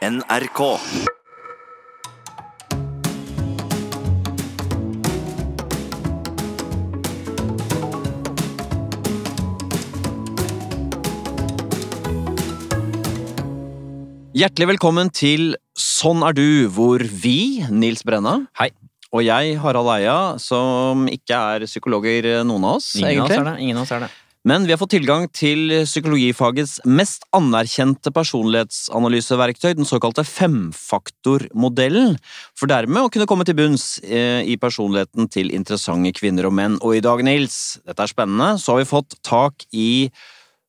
NRK. Hjertelig velkommen til Sånn er du, hvor vi, Nils Brenna Hei. og jeg, Harald Eia, som ikke er psykologer, noen av oss, Ingen av oss er det. Ingen av oss er det. Men vi har fått tilgang til psykologifagets mest anerkjente personlighetsanalyseverktøy, den såkalte femfaktormodellen, for dermed å kunne komme til bunns eh, i personligheten til interessante kvinner og menn. Og i dag, Nils, dette er spennende, så har vi fått tak i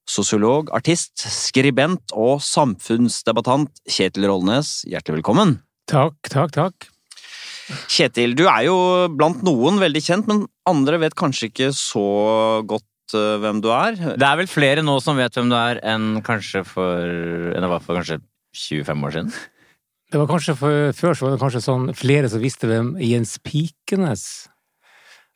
sosiolog, artist, skribent og samfunnsdebattant Kjetil Rollnes. Hjertelig velkommen. Takk, takk, takk. Kjetil, du er jo blant noen veldig kjent, men andre vet kanskje ikke så godt hvem du er. Det er vel flere nå som vet hvem du er, enn kanskje for enn det var for kanskje 25 år siden? Det var kanskje for, Før så var det kanskje sånn flere som visste hvem Jens Pikenes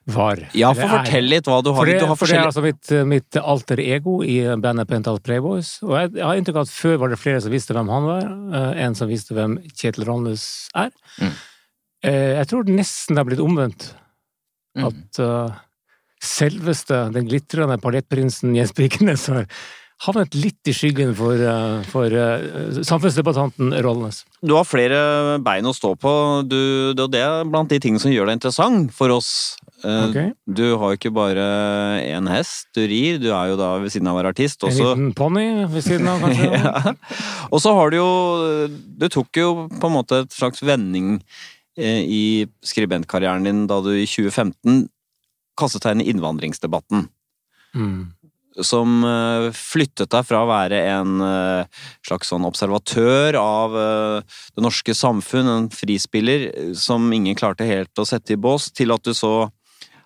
var. Ja, for fortell litt hva du har. For det, du har for det er altså mitt, mitt alter ego i bandet Pental Playboys. Og jeg, jeg har inntrykk av at før var det flere som visste hvem han var, eh, enn som visste hvem Kjetil Ronnes er. Mm. Eh, jeg tror nesten det har blitt omvendt. Mm. At eh, selveste, den glitrende paljettprinsen Jens Birkenes har havnet litt i skyggen for, eh, for eh, samfunnsdebattanten Rollnes. Du har flere bein å stå på, du, det, er blant de tingene som gjør deg interessant for oss. Okay. Du har jo ikke bare én hest du rir, du er jo da ved siden av å være artist En liten ponni ved siden av, kanskje? ja. Og så har du jo Du tok jo på en måte et slags vending eh, i skribentkarrieren din da du i 2015 i innvandringsdebatten. Mm. som eh, flyttet deg fra å være en eh, slags sånn observatør av eh, det norske samfunn, en frispiller som ingen klarte helt å sette i bås, til at du så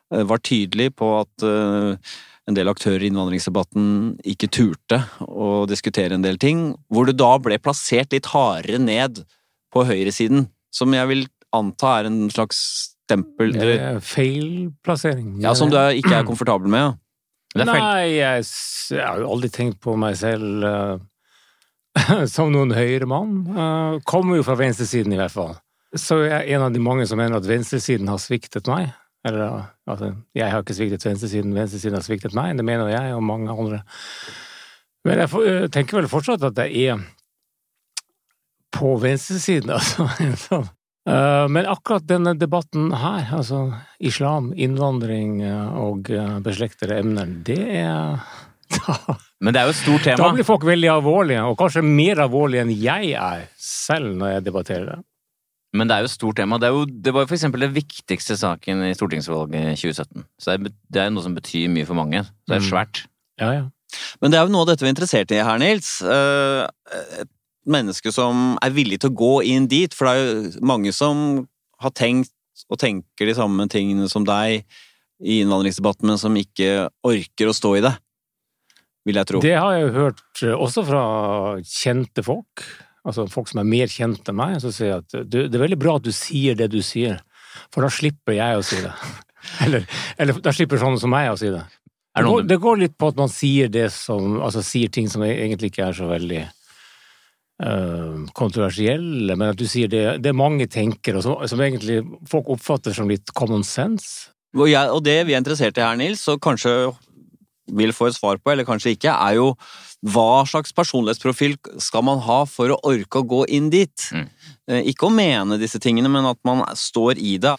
var tydelig på at en del aktører i innvandringsdebatten ikke turte å diskutere en del ting, hvor du da ble plassert litt hardere ned på høyresiden, som jeg vil anta er en slags stempel eller, Feil feilplassering. ja, som du er, ikke er komfortabel med. Ja. Er. Nei, jeg, jeg har jo aldri tenkt på meg selv uh, som noen høyremann. Uh, kommer jo fra venstresiden, i hvert fall. Så jeg er en av de mange som mener at venstresiden har sviktet meg. Eller uh, altså, jeg har ikke sviktet venstresiden, venstresiden har sviktet meg. Det mener jeg og mange andre. Men jeg for- eh, tenker vel fortsatt at jeg er på venstresiden, altså. en sånn. Eh, Men akkurat denne debatten her, altså islam, innvandring eh, og eh, beslektede emner, det er da, Men det er jo et stort tema. da blir folk veldig alvorlige, og kanskje mer alvorlige enn jeg er selv når jeg debatterer det. Men det er jo et stort tema. Det, er jo, det var jo eksempel den viktigste saken i stortingsvalget i 2017. Så det er, jo noe som betyr mye for mange. Så det er Mm. svært. Ja, ja. Men det er jo noe av dette vi er interessert i her, Nils. Eh, Et menneske som er villig til å gå inn dit, for det er jo mange som har tenkt og tenker de samme tingene som deg i innvandringsdebatten, men som ikke orker å stå i det. Vil jeg tro. Det har jeg jo hørt eh, også fra kjente folk, altså folk som er mer kjent enn meg, som sier at det er veldig bra at du sier det du sier, for da slipper jeg å si det. Eller, eller da slipper sånne som meg å si det. Det går, det går litt på at man sier det som Altså sier ting som egentlig ikke er så veldig kontroversielle, men at du sier det, det mange tenker, som, som egentlig folk oppfatter som litt common sense. Og, jeg, og det vi er interessert i her, Nils, og kanskje vil få et svar på, eller kanskje ikke, er jo hva slags personlighetsprofil skal man ha for å orke å gå inn dit? Mm. Eh, Ikke å mene disse tingene, men at man står i det.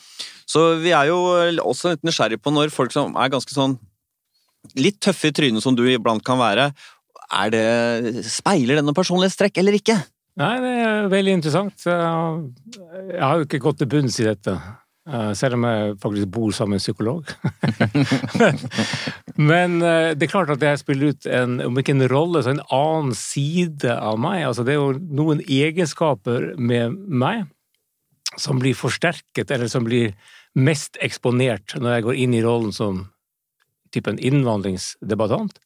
Så vi er jo også litt nysgjerrige på når folk som er ganske sånn litt tøffe i trynet som du iblant kan være, er det, speiler det noen personlighetstrekk eller ikke? Nei, det er veldig interessant. Jeg har jo ikke gått til bunns i dette, eh, selv om jeg faktisk bor sammen med en psykolog. men, eh, det er klart at jeg spiller ut en, om ikke en rolle, så en annen side av meg. Altså, det er jo noen egenskaper med meg som blir forsterket, eller som blir mest eksponert når jeg går inn i rollen som typen en innvandringsdebattant.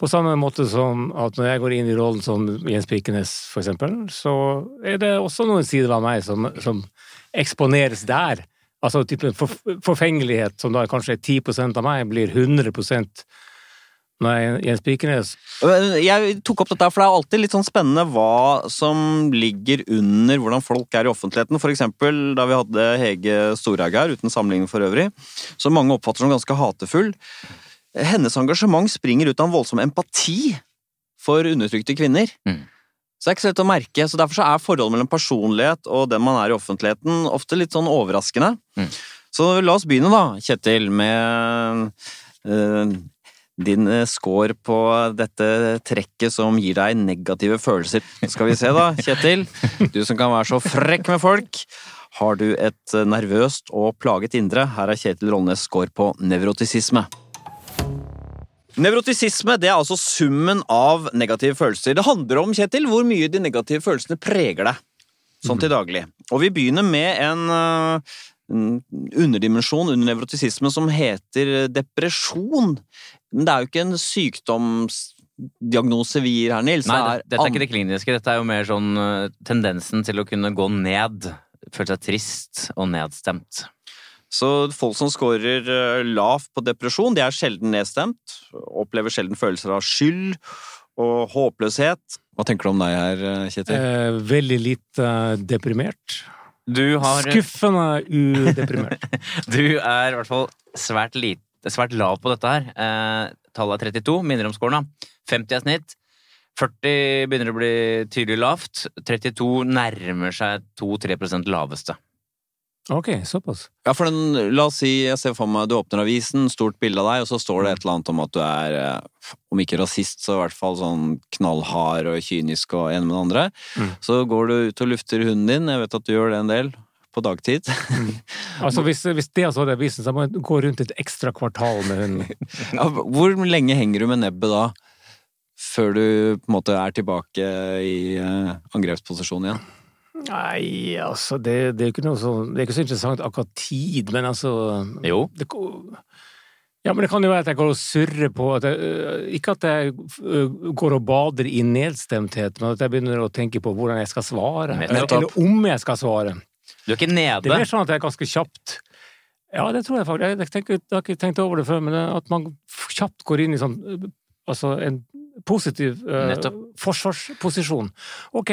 På samme måte som at når jeg går inn i rollen som Jens Pikenes, for eksempel, så er det også noen sider av meg som, som eksponeres der. Altså typen for, forfengelighet, som da kanskje er 10% av meg, blir 100% Nei, Jens Pikenes. Jeg tok opp dette, for det er alltid litt sånn spennende hva som ligger under hvordan folk er i offentligheten. For eksempel da vi hadde Hege Storhaug her, uten sammenligning for øvrig, som mange oppfatter som ganske hatefull. Hennes engasjement springer ut av en voldsom empati for undertrykte kvinner. Mm. Så det er ikke så lett å merke. så Derfor så er forholdet mellom personlighet og den man er i offentligheten, ofte litt sånn overraskende. Mm. Så la oss begynne, da, Kjetil, med øh, din eh, score på dette trekket som gir deg negative følelser. Skal vi se, da, Kjetil. Du som kan være så frekk med folk. Har du et eh, nervøst og plaget indre? Her er Kjetil Rollnes score på nevrotisisme. Nevrotisisme det er altså summen av negative følelser. Det handler om, Kjetil, hvor mye de negative følelsene preger deg sånn til daglig. Og vi begynner med en, uh, underdimensjon under nevrotisisme som heter depresjon. Men det er jo ikke en sykdomsdiagnose vi gir her, Nils. Nei, Det det, dette er ikke det kliniske. Dette er jo mer sånn uh, tendensen til å kunne gå ned. Føle seg trist og nedstemt. Så folk som scorer eh, lavt på depresjon, de er sjelden nedstemt. Opplever sjelden følelser av skyld og håpløshet. Hva tenker du om deg her, eh, Kjetil? Eh, veldig litt eh, deprimert. Du har Skuffende udeprimert. Du er i hvert fall svært, lite, svært lav på dette her. Eh, tallet er 32, minner om scoren 50 er snitt. 40 begynner å bli tydelig lavt. 32 nærmer seg 2-3% laveste. Ok, såpass. Ja, for den, la oss si, jeg ser for meg du åpner avisen, stort bilde av deg, og så står det et eller annet om at du er, eh, om ikke rasist, så i hvert fall sånn knallhard og kynisk og en med den andre. Mm. Så går du ut og lufter hunden din, jeg vet at du gjør det en del, på dagtid. Altså, hvis, hvis det hadde avisen, så må jeg gå rundt et ekstra kvartal med hunden. Ja, hvor lenge henger du med nebbet da? Før du på en måte er tilbake i eh, angrepsposisjon igjen? Nei, altså, det, det er så Det er ikke så interessant akkurat tid, men altså Jo. det, ja, men det kan jo være at jeg går og surrer på at jeg, øh, Ikke at jeg øh, går og bader i nedstemthet, men at jeg begynner å tenke på hvordan jeg skal svare. Eller, eller om jeg skal svare. Du er ikke Det er mer sånn at jeg er ganske kjapt Ja, det tror jeg faktisk. Jeg, tenker, jeg har ikke tenkt over det før, men at man kjapt går inn i sånn øh, Altså en positiv uh, forsvarsposisjon. Ok.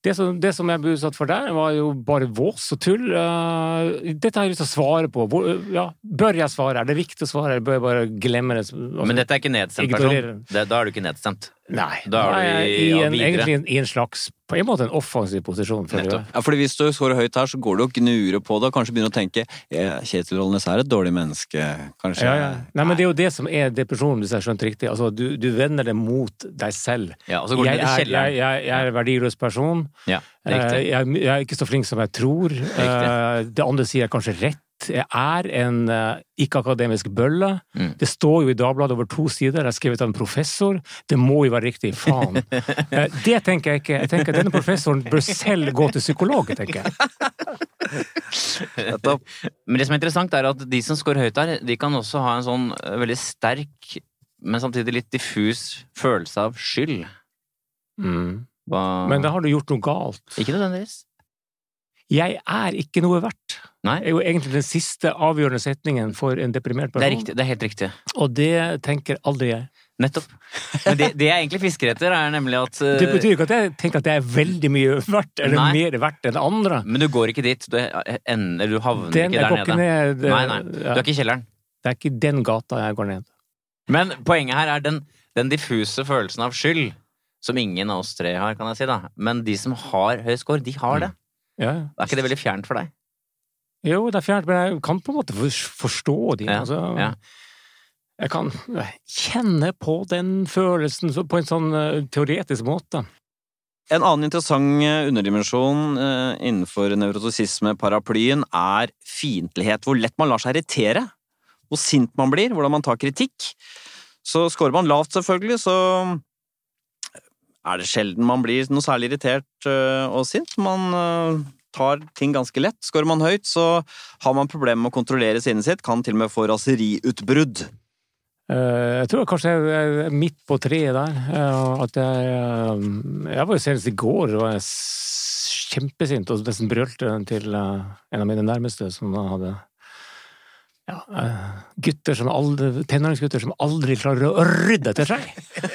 Det som, det som jeg ble utsatt for der, var jo bare vås og tull. Eh, dette har jeg lyst til å svare på. Hvor, ja, bør jeg svare? Er det viktig å svare, eller bør jeg bare glemme det? Altså, Men dette er ikke nedstemt person. Det, da er du ikke nedstemt. Nei. da er du i- i en, videre. egentlig i en slags På en måte en offensiv posisjon. For Ja, fordi hvis du scorer høyt her, så går du og gnurer på det, og kanskje begynner å tenke «Eh, Kjetil Rollnes er et dårlig menneske, kanskje. Ja, ja. Nei, men det er jo det som er depresjonen, hvis jeg har skjønt riktig. Altså, du, du vender det mot deg selv. Ja, og så går Jeg ned i er, jeg, jeg, jeg er en verdiløs person. Ja, det er Eh. Jeg, jeg er ikke så flink som jeg tror. Eh, Det andre sier jeg kanskje rett. Er en eh, ikke-akademisk bølle. Mm. Det står jo i Dagbladet over to sider. det er skrevet av en professor. Det må jo være riktig. Faen. Eh, Det tenker jeg ikke. Jeg tenker at Denne professoren bør selv gå til psykolog, tenker jeg. Men det som er interessant, er at de som scorer høyt der, de kan også ha en sånn eh, veldig sterk, men samtidig litt diffus følelse av skyld. Mm. Hva... Men da har du gjort noe galt. Ikke nødvendigvis. Jeg er ikke noe verdt. Nei, Det er jo egentlig den siste avgjørende setningen for en deprimert det er person. riktig. Det er helt riktig. Og det tenker aldri jeg. Nettopp. Men det, det jeg egentlig fisker etter, er nemlig at uh, Det betyr ikke at jeg tenker at jeg er veldig mye verdt, eller Nei. mer verdt enn andre. Men du går ikke dit. Du, ender, du havner Den, ikke der nede. ned. Nei, nei. Du er ikke i kjelleren. det er ikke den gata jeg går ned. Men poenget her er den, den diffuse følelsen av skyld, som ingen av oss tre har, kan jeg si, da. Men de som har høy score, de har det. Ja, ja. Er ikke det veldig fjernt for deg? Jo, det er fjernt, men jeg kan på en måte forstå de. Ja, Altså, ja. Jeg kan kjenne på den følelsen på en sånn eh, teoretisk måte. En annen interessant eh, underdimensjon eh, innenfor nevrotosisme-paraplyen er fiendtlighet. Hvor lett man lar seg irritere. Hvor sint man blir, hvordan man tar kritikk. Så scorer man lavt, selvfølgelig, så er det sjelden man blir noe særlig irritert eh, og sint. Man eh, tar ting ganske lett. Skårer man høyt, så har man problemer med å kontrollere sinnet sitt, kan til og med få raseriutbrudd. Eh, Jeg tror kanskje jeg er midt på treet der. eh, At jeg eh, Jeg var jo senest i går var jeg kjempesint og nesten brølte til en av mine nærmeste som hadde ja, gutter som aldri, tenåringsgutter som aldri klarer å rydde etter seg.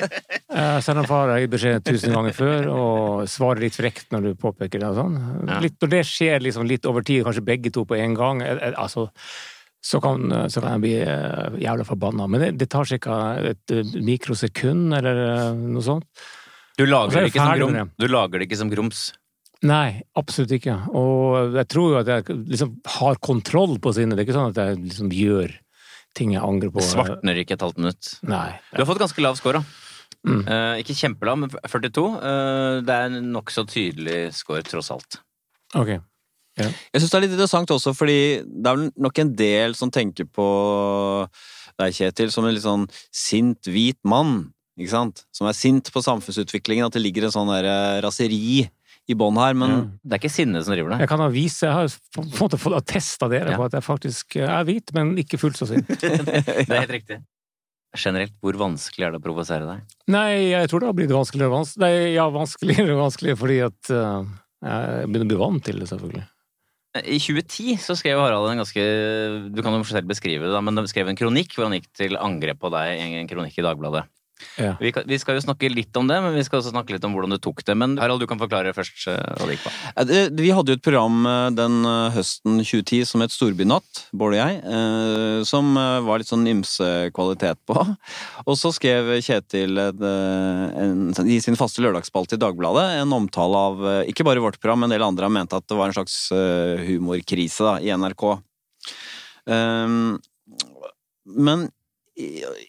Eh, Selv om far har gitt beskjed tusen ganger før, og svarer litt frekt når du påpeker det og sånn. Ja. Litt, når det skjer liksom litt over tid, kanskje begge to på en gang, eh, eh, altså så kan, så kan jeg bli eh, jævla forbanna. Men det, det tar ca. et mikrosekund, eller noe sånt. Du lager, er ferdig du lager det ikke som grums. Nei, absolutt ikke. Og jeg tror jo at jeg liksom har kontroll på sinnet. Det er ikke sånn at jeg liksom gjør ting jeg angrer på. Svartner ikke et halvt minutt. Nei. Du har fått ganske lav score, da. Mm. Uh, ikke kjempelav, men 42. Uh, det er en nokså tydelig score, tross alt. Ok. Jeg syns det er litt interessant også, fordi det er vel nok en del som tenker på deg, Kjetil, som en litt sånn sint, hvit mann. Ikke sant? Som er sint på samfunnsutviklingen. At det ligger en sånn der eh, raseri i bånn her. Men Ja. Det er ikke sinnet som driver det. Jeg kan ha vise, jeg har på en måte fått attest av dere Ja. på at jeg faktisk er hvit, men ikke fullt så sint. Det er helt riktig. Generelt, hvor vanskelig er det å provosere deg? Nei, jeg tror det har blitt vanskeligere og vanskeligere. Nei, ja, vanskeligere og vanskeligere fordi at uh, jeg begynner å bli vant til det, selvfølgelig. I 2010 så skrev Harald en ganske Du kan jo selv beskrive det, da, men de skrev en kronikk hvor han gikk til angrep på deg i en kronikk i Dagbladet. Ja. Vi, kan, vi skal jo snakke litt om det, men vi skal også snakke litt om hvordan du tok det. Men Harald, du kan forklare først eh, hva det gikk på. Vi hadde jo et program eh, den eh, høsten 2010 som het Storbynatt, Bård og jeg, som var litt sånn ymse kvalitet på. Og så skrev Kjetil et, en, i sin faste lørdagsspalte i Dagbladet en omtale av ikke bare vårt program, men en del andre. har ment at det var en slags humorkrise da, i NRK. Um, men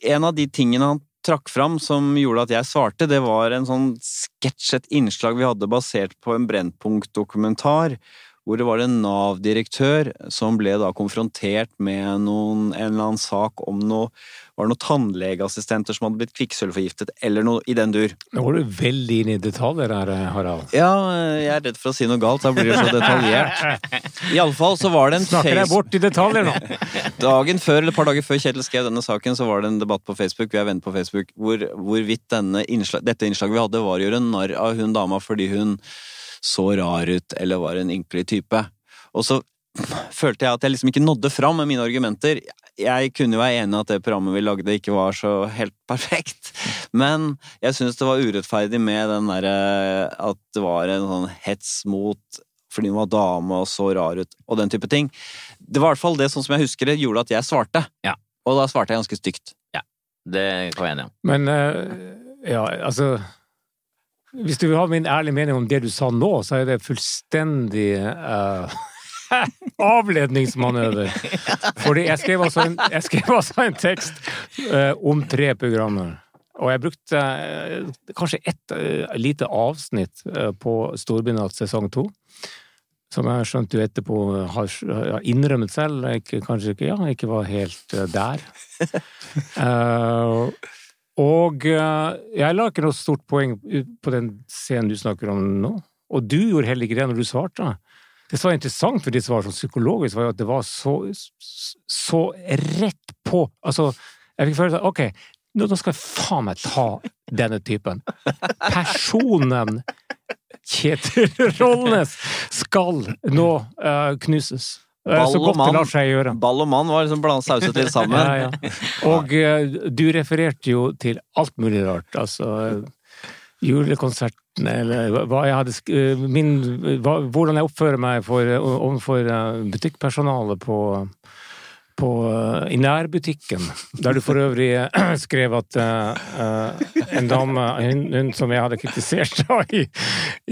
en av de tingene han trakk fram som gjorde at jeg svarte, det var en sånn sketsj, et innslag vi hadde basert på en Brennpunkt-dokumentar, hvor det var en Nav-direktør som ble da konfrontert med noen, en eller annen sak om noe var det noen tannlegeassistenter som hadde blitt kvikksølvforgiftet, eller noe i den dur. Nå går du veldig inn i detaljer her, Harald. Ja, jeg er redd for å si noe galt, da blir det så detaljert. Iallfall så var det en Snakker face- bort i detaljer nå? Dagen før, eller et par dager før Kjetil skrev denne saken, så var det en debatt på Facebook, vi er venner på Facebook, hvor, hvorvidt denne innslag, dette innslaget vi hadde, var å gjøre narr av hun dama fordi hun så rar ut, eller var en ynkelig type. Og så følte jeg at jeg liksom ikke nådde fram med mine argumenter. Jeg kunne jo være enig i at det programmet vi lagde ikke var så helt perfekt, men jeg syns det var urettferdig med den derre at det var en sånn hets mot fordi hun var dame og så rar ut, og den type ting. Det var i hvert fall det, sånn som jeg husker det, gjorde at jeg svarte. Ja. Og da svarte jeg ganske stygt. Det kan jeg enig om. Men eh, ja, altså Hvis du vil ha min ærlige mening om det du sa nå, så er det fullstendig uh, avledningsmanøver. Fordi jeg skrev altså en, skrev altså en tekst uh, om tre programmer. Og jeg brukte uh, kanskje ett lite avsnitt på Storbynatt sesong to. Som jeg skjønte jo etterpå har innrømmet selv, jeg, kanskje ikke, ja, ikke var helt der. Eh, og eh, jeg la ikke noe stort poeng på den scenen du snakker om nå. Og du gjorde heller ikke det når du svarte. Det som var interessant for svar som psykologisk, var jo at det var så, så rett på. Altså, jeg fikk følelsen av ok, nå nå skal jeg faen meg ta denne typen. Personen Kjetil Rollnes skal nå uh, knuses. Ball og mann. Ball og mann var liksom blandet sauset litt sammen. Ja, ja. Og eh, du refererte jo til alt mulig rart. Altså eh, julekonsertene, eller hva- jeg hadde eh, min, hva, Hvordan jeg oppfører meg for, overfor butikkpersonalet på på, I nærbutikken, der du for øvrig skrev at eh, en dame, hun, hun som jeg hadde kritisert da i,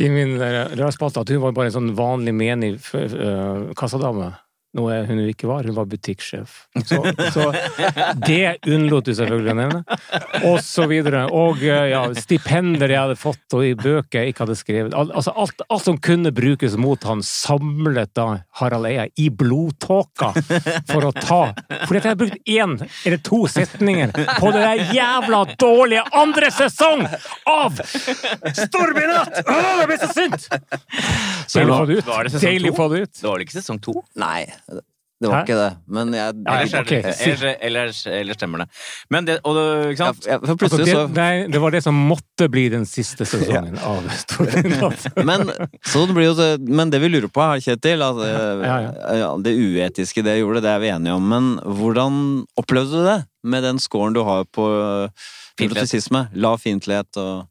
i min rørspalte, at hun var bare en sånn vanlig menig uh, kassadame. Noe hun ikke var. Hun var butikksjef. Så, så det unnlot du selvfølgelig å nevne. Og så videre. Og eh, ja, stipender jeg hadde fått, og i bøker jeg ikke hadde skrevet. Al altså alt, alt som kunne brukes mot han, samlet da Harald Eia i blodtåka for å ta. Fordi at jeg har brukt én eller to setninger på det der jævla dårlige andre sesong av Storbynatt! Åh, jeg blir så sint! Deilig å få det ut. Det Deilig å få det ut. Det var vel ikke sesong to? Nei. Det var Hæ? ikke det, men jeg, Nei, Ellers, okay. ok, ellers, ellers, ellers stemmer det. Men det, og ikke sant? ja, for Altså, det, så nei, det var det som måtte bli den siste sesongen av Stortinget. men, så det blir jo det, men det vi lurer på her, Kjetil altså, eh, Ja, ja, Det uetiske det gjorde, det er vi enige om. Men hvordan opplevde du det med den scoren du har på eh, Fiendtlighet. nevrotisisme? Lav fiendtlighet og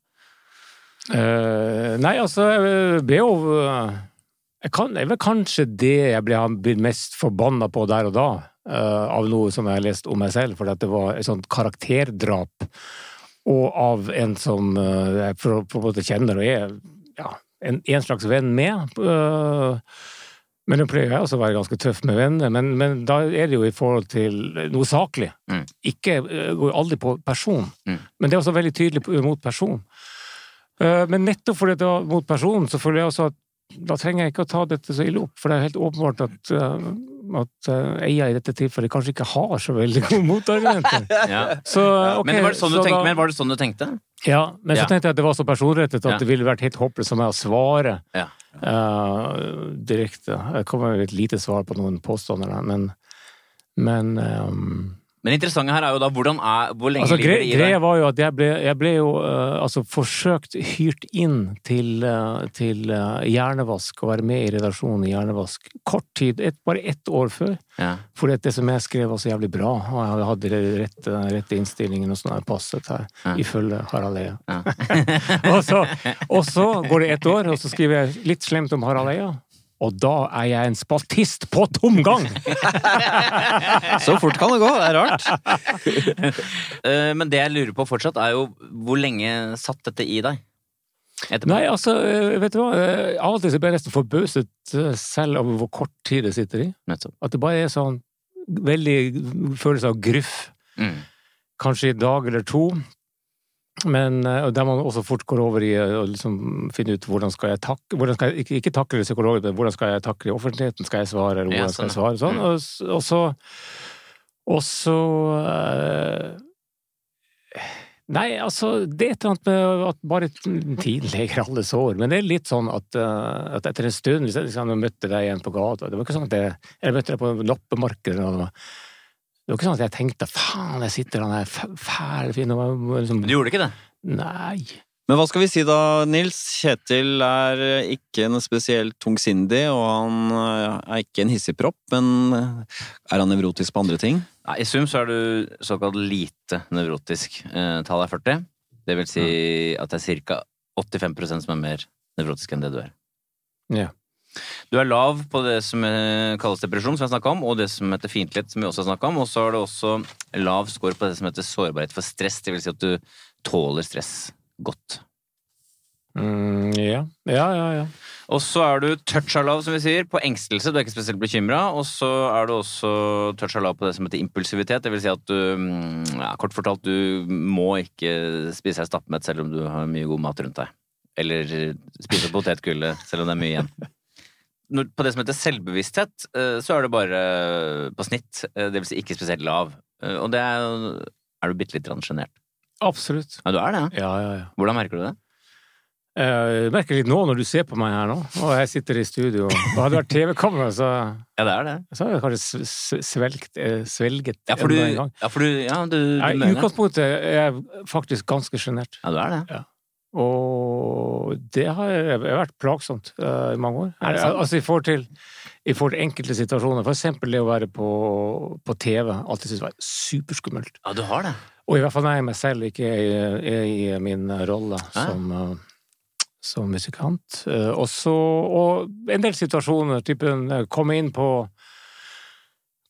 uh, nei, altså, jeg ble jo eh, jeg kan, Det er vel kanskje det jeg ble mest forbanna på der og da, uh, av noe som jeg har lest om meg selv, fordi det var et sånt karakterdrap, og av en som uh, jeg på, på en måte kjenner og er ja, en, en slags venn med. Uh, men nå pleier jeg også å være ganske tøff med venner, men, men da er det jo i forhold til noe saklig. Mm. Ikke, eh, går aldri på person, Mm. men det er også veldig tydelig på- mot person. Eh, Men nettopp fordi det var mot personen, så føler jeg også at da trenger jeg ikke å ta dette så ille opp. For det er helt åpenbart at, eh, at eier i dette tilfellet kanskje ikke har så veldig gode motargumenter. Ja. okay, men, var det sånn du tenkte, da- men var det sånn du tenkte? ja, men så tenkte jeg at det var så personrettet at det ville vært helt håpløst for meg å svare Ja. eh, direkte. Jeg kommer med et lite svar på noen påstander, men, men ehm, Men interessante her er jo da hvordan er, hvor lenge altså, ligger gre det i Greia var jo at jeg ble, jeg ble jo uh, altså, forsøkt hyrt inn til, uh, til uh, Hjernevask, å være med i redaksjonen i Hjernevask. Kort tid, et, bare ett år før. Ja. Fordi at det som jeg skrev var så jævlig bra, og jeg hadde rette, rette innstillingen og sånn passet her, Ja. ifølge Harald Eia. Ja. og, så, og så går det ett år, og så skriver jeg litt slemt om Harald Eia. Og da er jeg en spaltist på tomgang! Så fort kan det gå, det er rart. Eh, Men det jeg lurer på fortsatt, er jo hvor lenge satt dette i deg? Etterpå. Nei, altså, eh, vet du hva? Eh, Av og til så blir jeg nesten forbauset selv over hvor kort tid det sitter i. Nettopp. At det bare er sånn veldig følelse av gruff. Mm. Kanskje i dag eller to. Men eh, der man også fort går over i eh, å liksom finne ut hvordan skal jeg takle hvordan skal jeg, ikke, ikke takle psykologen, men hvordan skal jeg takle offentligheten? Skal jeg svare, eller Ja, hvordan skal jeg sånn, svare? Sånn. Mm. Og, og så Og så eh, Nei, altså, det er et eller annet med at bare tiden leger alle sår. Men det er litt sånn at, uh, at etter en stund, hvis jeg liksom, møtte deg igjen på gata Det var ikke sånn at jeg, jeg møtte deg på loppemarkedet. Det var ikke sånn at jeg tenkte faen, jeg sitter han er fæl fin liksom, du gjorde ikke det? Nei. Men hva skal vi si da, Nils? Kjetil er ikke en spesielt tungsindig, og han eh, er ikke en hissigpropp, men er han nevrotisk på andre ting? Nei, I sum så er du såkalt lite nevrotisk. Eh, Tallet er 40. Det vil si at det er ca. 85 som er mer nevrotisk enn det du er. Ja. Du er lav på det som eh, kalles depresjon, som jeg snakka om, og det som heter fiendtlighet, som vi også har snakka om. Og så er du også lav score på det som heter sårbarhet for stress. Det vil si at du tåler stress godt. Mm, ja. Ja, ja, ja. Og så er du touch av lav, som vi sier, på engstelse. Du er ikke spesielt bekymra. Og så er du også touch av lav på det som heter impulsivitet. Det vil si at du, mm, ja, kort fortalt, du må ikke spise deg stappmett selv om du har mye god mat rundt deg. Eller spise potetgullet selv om det er mye igjen. På det som heter selvbevissthet, eh, så er det bare på snitt. eh, Det vil si ikke spesielt lav. Eh, Og det er, er du bitte litt sjenert. Absolutt. Ja, du er det. ja. Ja, ja, ja. Hvordan merker du det? Jeg merker litt nå når du ser på meg her nå, og jeg sitter i studio. Og hadde det vært TV-kamera, så, Ja, det er det. så hadde jeg kanskje svelgt, eh, svelget Ja, for du, enda en gang. ja, for du, ja, du, du I utgangspunktet er jeg faktisk ganske sjenert. Ja, du er det. Og det har vært plagsomt uh, i mange år. Det? Altså i forhold til, til enkelte situasjoner. For eksempel det å være på, på TV. Alltid syntes var superskummelt. Ja, du har det. Og i hvert fall når jeg meg selv ikke er i, er i min rolle som, uh, som musikant. Uh, også, Og en del situasjoner, typen eh, komme inn på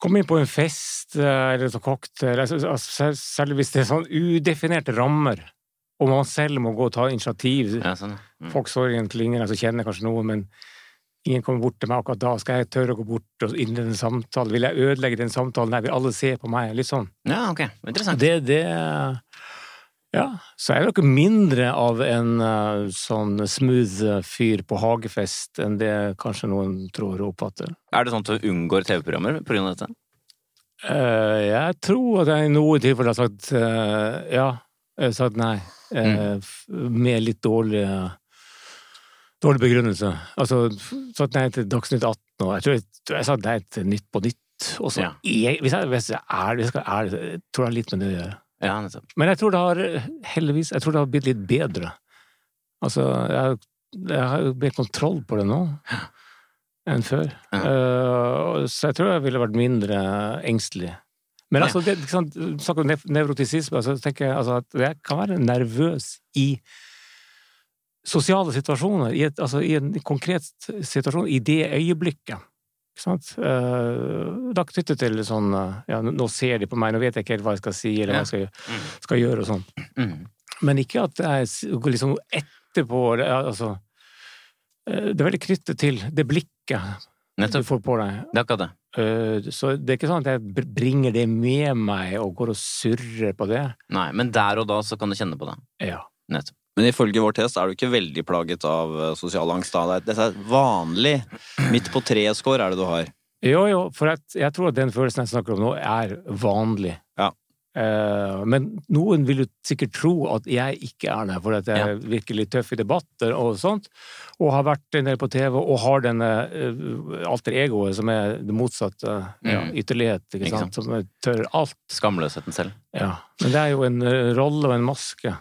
Komme inn på en fest eh, eller en cocktail, altså, altså, selv hvis det er sånn udefinerte rammer, og man selv må gå og ta initiativ Ja, sånn. Mm. Folk står en klingende, så kjenner kanskje noe, men ingen kommer bort til meg akkurat da. Skal jeg tørre å gå bort og innlede en samtale? Vil jeg ødelegge den samtalen? Nei, vil alle se på meg? Litt sånn. Ja, ok. Interessant. Det, det Ja. Så er jeg nok mindre av en uh, sånn smooth eh, fyr på hagefest enn det kanskje noen tror og oppfatter. Er det sånn at du unngår TV-programmer av dette? Uh, jeg tror at jeg i noen tilfeller har sagt uh, ja. Jeg har sagt nei. Eh, f- Med litt dårlig Dårlig begrunnelse. Altså, satt nei til Dagsnytt 18, og jeg tror jeg, tror jeg sa nei til Nytt på Nytt Og så Ja. jeg, hvis, jeg, hvis jeg er hvis jeg det har tror litt med det å gjøre. Ja. Men jeg tror det har, heldigvis, jeg tror det har blitt litt bedre. Altså, jeg, jeg har mer kontroll på det nå enn før. Ja. Uh, så jeg tror jeg ville vært mindre engstelig. Men altså, det, sånn, snakk om nev- nevrotisisme, altså, tenker jeg altså, at jeg kan være nervøs i sosiale situasjoner, i, et, altså, i en konkret situasjon, i det øyeblikket. Eh, da knyttet til sånn eh, Ja, nå ser de på meg, nå vet jeg ikke helt hva jeg skal si, eller hva jeg skal, Mm. skal gjøre og sånn. Mm. Men ikke at jeg liksom etterpå er Altså eh, Det er veldig knyttet til det blikket du får på deg. Det er akkurat det. Eh, Så det er ikke sånn at jeg bringer det med meg og går og surrer på det. Nei, men der og da så kan du kjenne på det. Ja. Nettopp. Men ifølge vår test er du ikke veldig plaget av eh, sosial angst. da. Det er- Dette er vanlig. Midt på tre-score er det du har. Jo, jo, for jeg, jeg tror at den følelsen jeg snakker om nå, er vanlig. Eh, men noen vil jo sikkert tro at jeg ikke er det, for at jeg Ja. virker litt tøff i debatter og sånt, og har vært en del på TV, og har denne eh, alter egoet som er det motsatte ja, Mm. ytterlighet, ikke, Ikke sant? Som tør alt. Skamløsheten selv. Ja. Men det er jo en eh, rolle og en maske.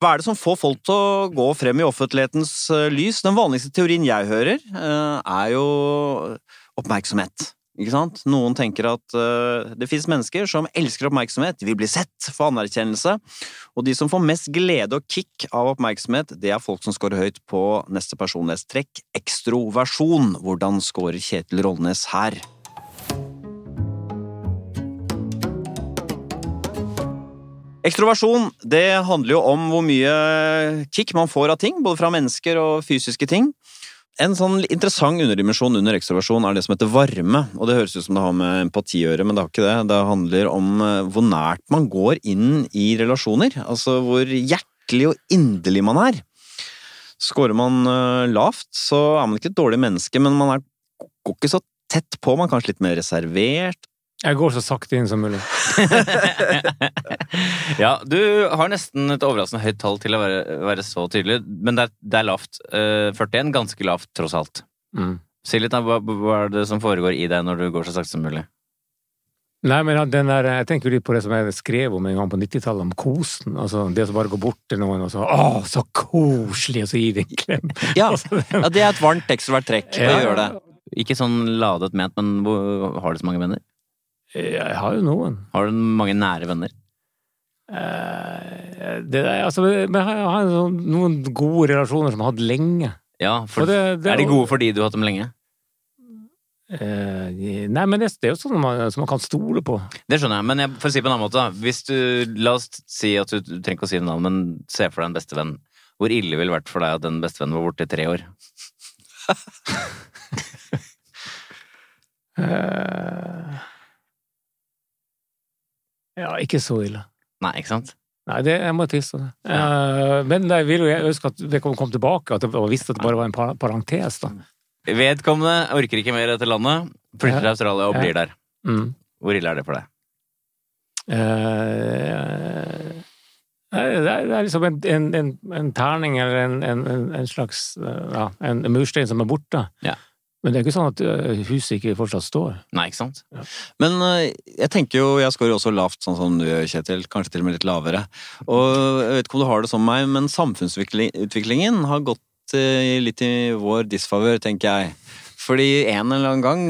Hva er det som får folk til å gå frem i offentlighetens eh, lys? Den vanligste teorien jeg hører, eh, er jo oppmerksomhet. Ikke sant? Noen tenker at uh, det finnes mennesker som elsker oppmerksomhet, de vil bli sett, få anerkjennelse. Og de som får mest glede og kick av oppmerksomhet, det er folk som scorer høyt på neste personlighetstrekk, ekstroversjon. Hvordan scorer Kjetil Rollnes her? Ekstroversjon det handler jo om hvor mye kick man får av ting, både fra mennesker og fysiske ting. En sånn interessant underdimensjon under ekstroversjon er det som heter varme. og Det høres ut som det har med empati å gjøre, men det har ikke det. Det handler om eh, hvor nært man går inn i relasjoner. Altså hvor hjertelig og inderlig man er. Skårer man eh, lavt, så er man ikke et dårlig menneske, men man er, går ikke så tett på. Man er kanskje litt mer reservert. Jeg går så sakte inn som mulig. ja, du har nesten et overraskende høyt tall til å være, være så tydelig, men det er, det er lavt. Uh, 41, ganske lavt, tross alt. Mm. Si litt, da. Hva, hva er det som foregår i deg når du går så sakte som mulig? Nei, men den der, jeg tenker litt på det som jeg skrev om en gang på 90-tallet, om kosen. Altså det som bare går bort til noen og så Å, så koselig! Og så gir de en klem. Ja, ja det er et varmt ekstrovert trekk. Det Ja. gjør det. Ikke sånn ladet ment, men har det så mange venner? Jeg har jo noen. Har du mange nære venner? Eh, Det altså, jeg har, noen gode relasjoner som jeg har hatt lenge. Ja, for det, det, Er de gode fordi du har hatt dem lenge? Eh, nei, men det, det er jo sånn man, som man kan stole på. Det skjønner jeg, men jeg, for å si det på en annen måte. Hvis du, la oss si at du, du trenger ikke å si navn, men se for deg en bestevenn. Hvor ille ville det vært for deg at den bestevennen var borte i tre år? Eh, ja, ikke så ille. Nei, ikke sant? Nei, det, jeg må tilstå det. Eh, men jeg vil jo ønske at det kom, kom tilbake, at det, og visste at det bare var en par, parentes. da. Vedkommende orker ikke mer dette landet, flytter til Australia og Ja. blir der. Mm. Hvor ille er det for deg? Uh, det, er, det er liksom en, en, en, en terning eller en, en, en- en slags eh, ja, en murstein som er borte. Ja. Men det er ikke sånn at eh, huset ikke fortsatt står. Nei, ikke sant? Men øh, jeg tenker jo, jeg scorer jo også lavt, sånn som du gjør, Kjetil. Kanskje til og med litt lavere. Og jeg vet ikke om du har det som meg, men samfunnsutviklingen har gått øh, litt i vår disfavør, tenker jeg. Fordi en eller annen gang,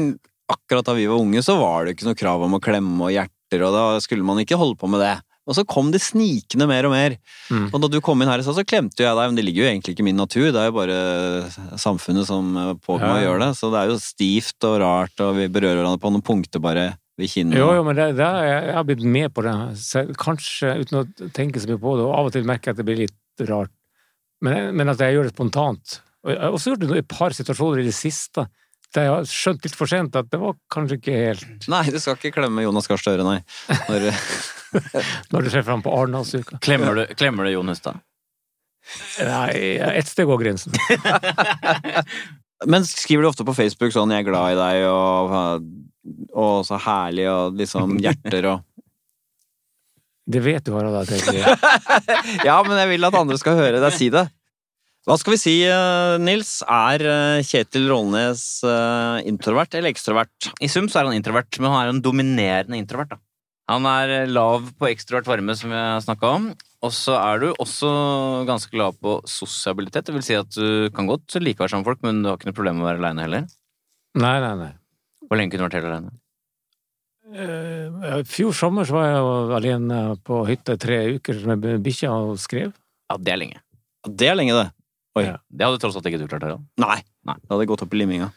akkurat da vi var unge, så var det ikke noe krav om å klemme og hjerter, og da skulle man ikke holde på med det. Og så kom det snikende mer og mer. Mm. Og da du kom inn her i stad, så klemte jeg deg, men det ligger jo egentlig ikke i min natur. Det er jo bare samfunnet som øh, pågår meg å gjøre det. Så det er jo stivt og rart, og vi berører hverandre på noen punkter bare ved kinnet. Jo, jo, men det, det er, jeg har blitt med på det. Så kanskje uten å tenke så mye på det, og av og til merker jeg at det blir litt rart. Men, men at jeg gjør det spontant. Og jeg har også gjort det i et par situasjoner i det siste. Jeg har skjønt litt for sent at det var kanskje ikke helt Nei, du skal ikke klemme Jonas Gahr Støre, nei. Når, Når du treffer ham på Arendalsuka. Klemmer du, klemmer du Jonas da? Nei, ett sted går grensen. men skriver du ofte på Facebook sånn 'jeg er glad i deg' og, og så herlig og liksom hjerter og Det vet du, Harald. jeg ikke- Ja, men jeg vil at andre skal høre deg si det. Hva skal vi si, eh, Nils? Er eh, Kjetil Rollnes eh, introvert eller ekstrovert? I sum så er han introvert, men han er jo en dominerende introvert. da. Han er lav på ekstrovert varme, som vi har snakka om. Og så er du også ganske lav på sosialitet. Det vil si at du kan godt like å være sammen med folk, men du har ikke noe problem med å være aleine heller. Nei, nei, nei. Hvor lenge kunne du vært helt aleine? Eh, I fjor sommer så var jeg alene på hytta i tre uker med bikkja og skrev. Ja, det er lenge. Det er lenge, det. Oi. Ja. Det hadde tross alt ikke du klart, Harald. Nei. Nei. Det hadde gått opp i liminga.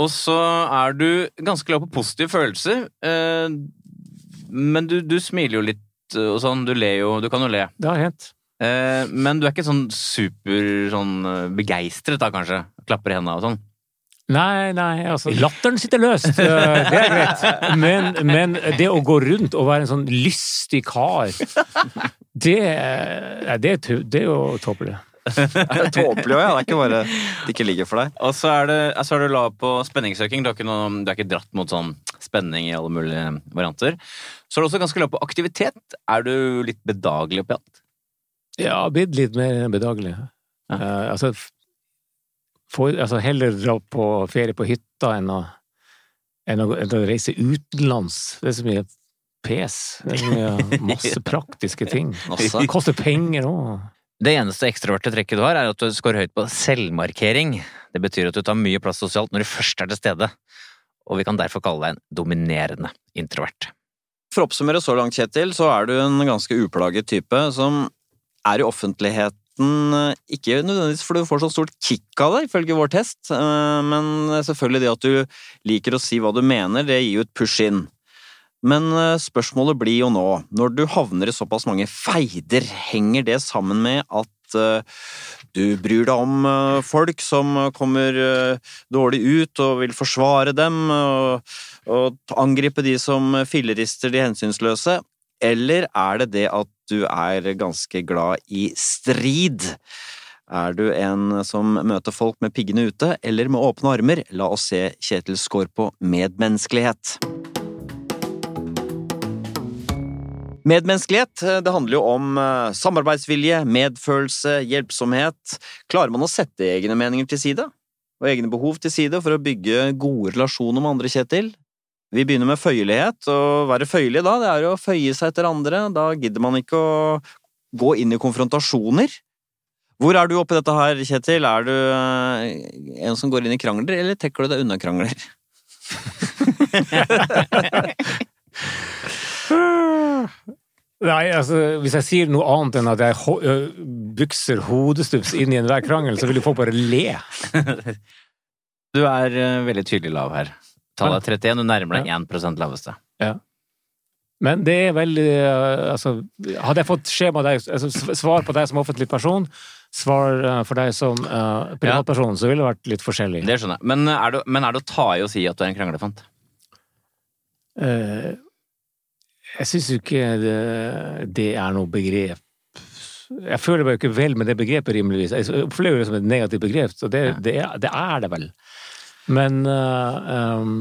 Og så er du ganske glad på positive følelser. eh, Men du, du smiler jo litt eh, og sånn. Du ler jo. Du kan jo le. Det har hendt. Eh, Men du er ikke sånn super sånn begeistret, da, kanskje? Klapper i hendene og sånn? Nei, nei, altså Latteren sitter løst, det er greit. Men, men det å gå rundt og være en sånn lystig kar, det, det, det er jo tåpelig. Tåpelig òg, ja. Det er ikke bare det ikke ligger for deg. Og så er, det, så er du lav på spenningssøking. Du har, ikke noe, du har ikke dratt mot sånn spenning i alle mulige varianter. Så er du også ganske lav på aktivitet. Er du litt bedagelig oppi alt? Ja, blitt litt mer bedagelig. Ja. Uh, altså, for, altså heller dra på ferie på hytta enn å, enn å, enn å reise utenlands. Det er så mye pes. Det er så mye masse praktiske ting. Det koster penger òg. Det eneste ekstroverte trekket du har, er at du scorer høyt på selvmarkering. Det betyr at du tar mye plass sosialt når du først er til stede. Og vi kan derfor kalle deg en dominerende introvert. For å oppsummere så langt, Kjetil, så er du en ganske uplaget type som er i offentligheten eh, ikke nødvendigvis for du får så stort kick av det, ifølge vår test, eh, men selvfølgelig det at du liker å si hva du mener, det gir jo et push inn. Men eh, spørsmålet blir jo nå, når du havner i såpass mange feider, henger det sammen med at eh, du bryr deg om eh, folk som kommer dårlig ut og vil forsvare dem, og, og angripe de som fillerister de hensynsløse, eller er det det at du er ganske glad i strid? Er du en som møter folk med piggene ute, eller med åpne armer? La oss se Kjetil Skår på medmenneskelighet. Medmenneskelighet eh, det handler jo om eh, samarbeidsvilje, medfølelse, hjelpsomhet. Klarer man å sette egne meninger til side? Og egne behov til side for å bygge gode relasjoner med andre, Kjetil? Vi begynner med føyelighet. Å være føyelig da, det er å føye seg etter andre. Da gidder man ikke å gå inn i konfrontasjoner. Hvor er du oppi dette her, Kjetil? Er du eh, en som går inn i krangler, eller trekker du deg unna krangler? Nei, altså, hvis jeg sier noe annet enn at jeg ho ø, bykser hodestups inn i enhver krangel, så vil jo folk bare le. Du er uh, veldig tydelig lav her. Tallet er 31, du nærmer deg 1% laveste. Men det er veldig Altså, hadde jeg fått skjema deg, altså, svar på deg som offentlig person, svar for deg som uh, privatperson, så ville det vært litt forskjellig. Det skjønner jeg. Men er, det, men er det å ta i å si at du er en kranglefant? Eh, jeg syns jo ikke det, det er noe begrep Jeg føler meg jo ikke vel med det begrepet, rimeligvis. Jeg opplever det som et negativt begrep, så det, Ja. det, er, det er det vel. Men uh, um,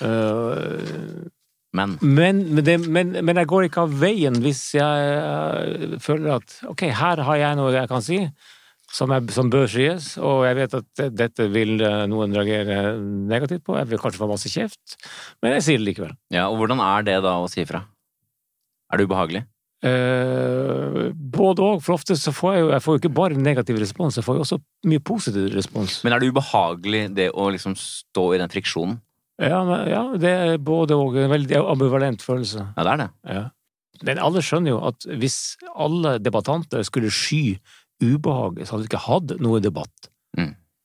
uh, Men men, men, det, men, men jeg går ikke av veien hvis jeg eh, føler at ok, her har jeg noe jeg kan si som, jeg, som bør sies, og jeg vet at dette vil noen reagere negativt på. Jeg vil kanskje få masse kjeft, men jeg sier det likevel. ja, og hvordan er det da å si ifra? Er det ubehagelig? Eh, både og, for ofte så får jeg jo jeg får jo ikke bare negativ respons, jeg får jo også mye positiv respons. Men er det ubehagelig det å liksom stå i den friksjonen? Ja, men, ja det er både og. En veldig ambivalent følelse. Ja, det er det. Ja. Men alle skjønner jo at hvis alle debattanter skulle sky ubehaget, så hadde vi ikke hatt noe debatt.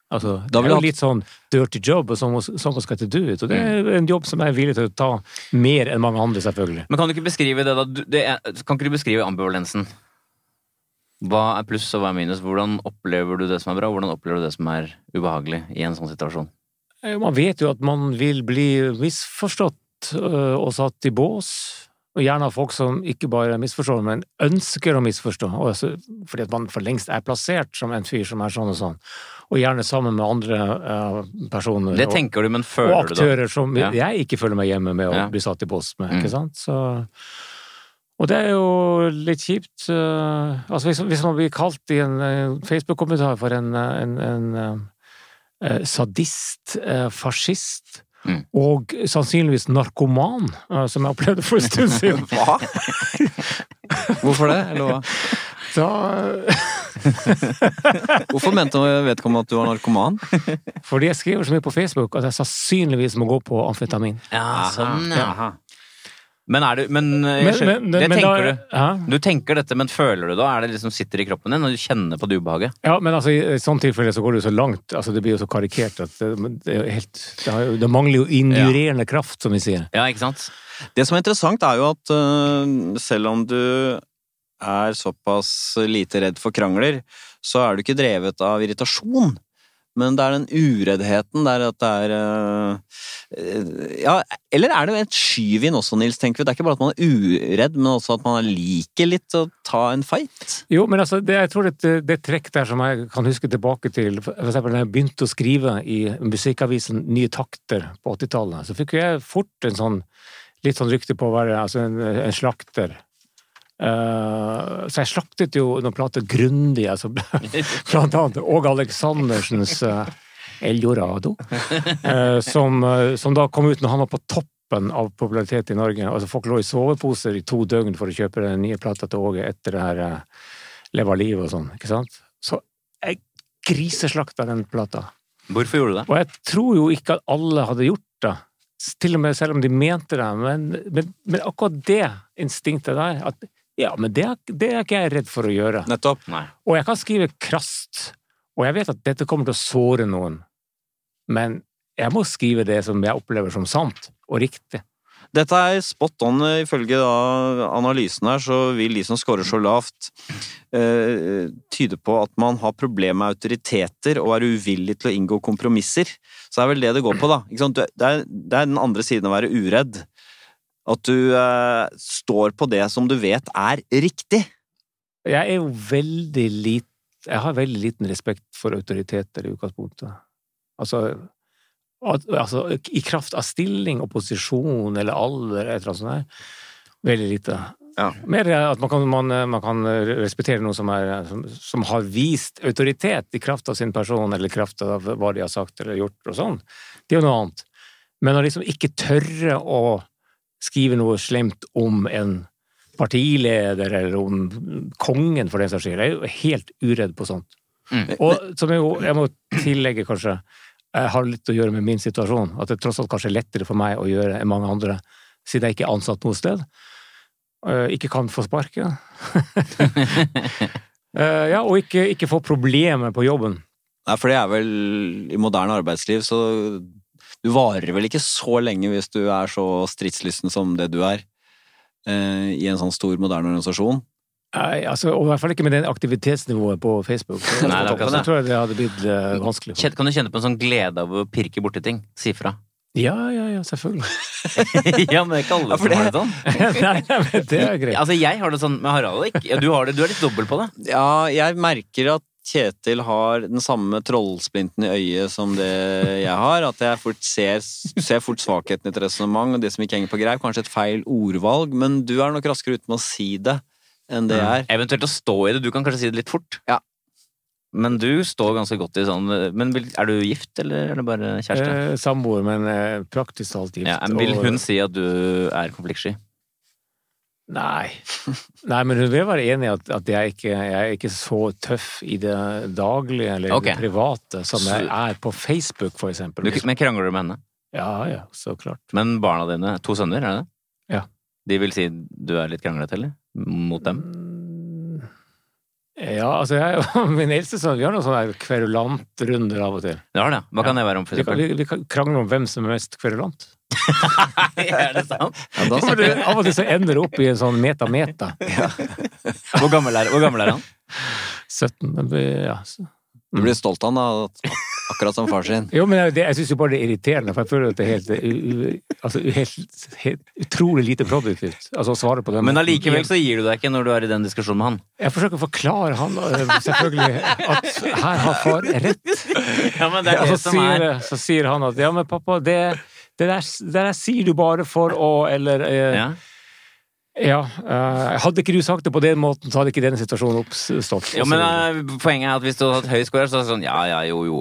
Mm. Altså, det er jo litt sånn dirty job, sånn sånn skal det do it. Og det er en jobb som jeg er villig til å ta mer enn mange andre, selvfølgelig. Men kan du ikke beskrive det, da? Det er, kan ikke du beskrive ambivalensen? Hva er pluss og hva er minus? Hvordan opplever du det som er bra, hvordan opplever du det som er ubehagelig i en sånn situasjon? Eh, Man vet jo at man vil bli misforstått øh, og satt i bås. Og gjerne av folk som ikke bare misforstår, men ønsker å misforstå. også fordi at man for lengst er plassert som en fyr som er sånn og sånn. Og gjerne sammen med andre øh, personer. Det tenker du, men og føler du det? aktører som Ja. jeg ikke føler meg hjemme med å Ja. bli satt i bås med. Mm. ikke sant? Så, Og det er jo litt kjipt. eh, altså hvis, hvis man blir kalt i en eh, Facebook-kommentar for en, en, en, en eh, sadist, eh, fascist Mm. og sannsynligvis narkoman, eh, som jeg opplevde for en stund siden Hva? Hvorfor det? Eller hva? da, Hvorfor mente vedkommende at du var narkoman? Fordi jeg skriver så mye på Facebook at jeg sannsynligvis må gå på amfetamin. Ja, sånn, ja. Men er du Men, jeg Men- men- det tenker da- du. Hæ? Du tenker dette, men føler du da? Er det liksom sitter i kroppen din, og du kjenner på det ubehaget? Ja, men altså, i sånn tilfelle så går det jo så langt. Altså, det blir jo så karikert at det, det, er helt, det, har det mangler jo injurerende kraft, som vi sier. Ja, ikke sant? Det som er interessant, er jo at uh, selv om du er såpass lite redd for krangler, så er du ikke drevet av irritasjon. Men det er den ureddheten der at det er øh, Ja, eller er det et skyvin også, Nils, tenker vi. Det er ikke bare at man er uredd, men også at man liker litt å ta en fight. Jo, men altså, det, jeg tror det, det, det er et trekk der som jeg kan huske tilbake til for eksempel da jeg begynte å skrive i musikkavisen Nye Takter på 80-tallet, så fikk jeg fort en sånn litt sånn rykte på å være altså en, en slakter. Eh, så jeg slaktet jo noen plater grundig, altså, blant annet Åge Aleksandersens uh, Eldorado, uh, som, som da kom ut når han var på toppen av popularitet i Norge. Altså Folk lå i soveposer i to døgn for å kjøpe den nye plata til Åge etter det her Leva livet og sånn, ikke sant? Så jeg griseslakta den plata. Hvorfor gjorde du det? Og jeg tror jo ikke at alle hadde gjort det. Til og med selv om de mente det. Men, men, men akkurat det instinktet der at Ja, men det, er- det er ikke jeg redd for å gjøre. Nettopp. Nei. Og jeg kan skrive krast, og jeg vet at dette kommer til å såre noen. Men jeg må skrive det som jeg opplever som sant og riktig. Dette er spot on. Ifølge da analysen her, så vil de som scorer så lavt, eh, tyde på at man har problemer med autoriteter og er uvillig til å inngå kompromisser. Så det er vel det det går på, da. Det, er, det er den andre siden å være uredd. At du uh, står på det som du vet er riktig. Jeg er jo veldig lit Jeg har veldig liten respekt for autoriteter i utgangspunktet. Altså, altså i kraft av stilling, opposisjon eller alder, et eller annet sånt der. Veldig lite. Ja. Mer at man kan, man, man kan respektere noen som, er, som, som har vist autoritet i kraft av sin person, eller i kraft av hva de har sagt eller gjort og sånn. Det er jo noe annet. Men å liksom ikke tørre å skrive noe slemt om en partileder eller om kongen, for den saks skyld. Jeg er jo helt uredd på sånt. Mm. Og som jeg, jeg må tillegge, kanskje, jeg har litt å gjøre med min situasjon. At det tross alt kanskje er lettere for meg å gjøre enn mange andre, siden jeg ikke er ansatt noe sted. Eh, Ikke kan få sparken. Eh, ja, og ikke, ikke få problemer på jobben. Nei, for det er vel i moderne arbeidsliv, så du varer vel ikke så lenge hvis du er så stridslysten som det du er eh, i en sånn stor, moderne organisasjon. Nei, altså, og I hvert fall ikke med det aktivitetsnivået på Facebook. Nei, det akkurat så tror jeg det hadde blitt uh, vanskelig. Kan du kjenne på en sånn glede av å pirke borti ting? Si fra. Ja, ja, ja, selvfølgelig. ja, men det er ikke alle Ja, som det... har det- sånn. nei, nei, men det er greit. Altså, jeg har det sånn med Harald. Ikke? Ja, du, har det, du er litt dobbel på det. Ja, jeg merker at Kjetil har den samme trollsplinten i øyet som det jeg har. At jeg fort ser, ser fort svakheten i et resonnement, og det som ikke henger på greip. Kanskje et feil ordvalg, men du er nok raskere ute med å si det enn det jeg er. Eventuelt å stå i det. Du kan kanskje si det litt fort. Ja. Men du står ganske godt i sånn Men er du gift, eller er det bare kjæreste? Eh, Samboer, men eh, praktisk talt gift. Ja, men vil og- hun si at du er konfliktsky? Nei. Nei, men hun vil være enig i at, at jeg, ikke, jeg er ikke så tøff i det daglige eller okay. det private som jeg er på Facebook, for eksempel. Du, men krangler du med henne? Ja, ja, så klart. Men barna dine, to sønner, er det det? Ja. De vil si du er litt kranglete, eller? Mot dem? Mm, Ja, altså jeg og min eldste sønn, vi har noen sånne kverulantrunder av og til. Det har det. Hva kan det være om, for eksempel? vi, vi vi krangler om hvem som er mest kverulant. er det sant? Ja, da av og til så ender det opp i en sånn meta-meta. Hvor gammel er, hvor gammel er han? 17. Ja. så- Du blir stolt av han, da. Akkurat som far sin. Jo, men jeg, det- jeg syns jo bare det er irriterende, for jeg føler at det er helt, altså, helt, helt utrolig lite produktivt. Altså å svare på det. Men allikevel så gir du deg ikke når du er i den diskusjonen med han. Jeg forsøker å forklare han eh, selvfølgelig at her har far rett. Ja, men det er Og det så som sier, er så sier han at ja, men pappa, det, det, der, det der sier du bare for å Eller eh, ja. Ja. eh, hadde ikke du sagt det på den måten, så hadde ikke denne situasjonen oppstått. Ja, men uh, Poenget er at hvis du hadde hatt høy score, så er det sånn ja, ja, jo, jo.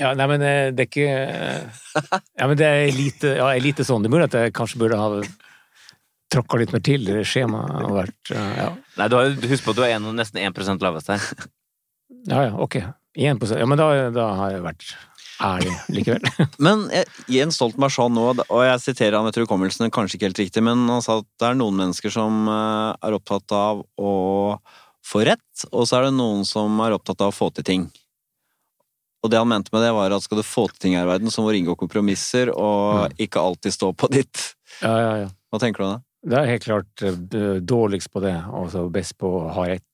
Ja, nei, men eh, det er ikke Ja, men det er lite, ja, er lite sånn. Det er mulig at jeg kanskje burde ha tråkka litt mer til i skjemaet. og vært, ja. Nei, du har, Husk på at du er en, nesten 1 lavest her. ja, ja, ok. 1% Ja, men da, da har jeg vært ærlig likevel. Men eh, Jens Stoltenberg sa nå, og jeg siterer han etter hukommelsen, kanskje ikke helt riktig, men han sa at det er noen mennesker som eh, er opptatt av å få rett, og så er det noen som er opptatt av å få til ting. Og det han mente med det, var at skal du få til ting her i verden, så må du inngå kompromisser og ikke alltid stå på ditt. Ja, ja, ja. Hva tenker du om det? Det er helt klart eh, dårligst på det, og så best på å ha rett.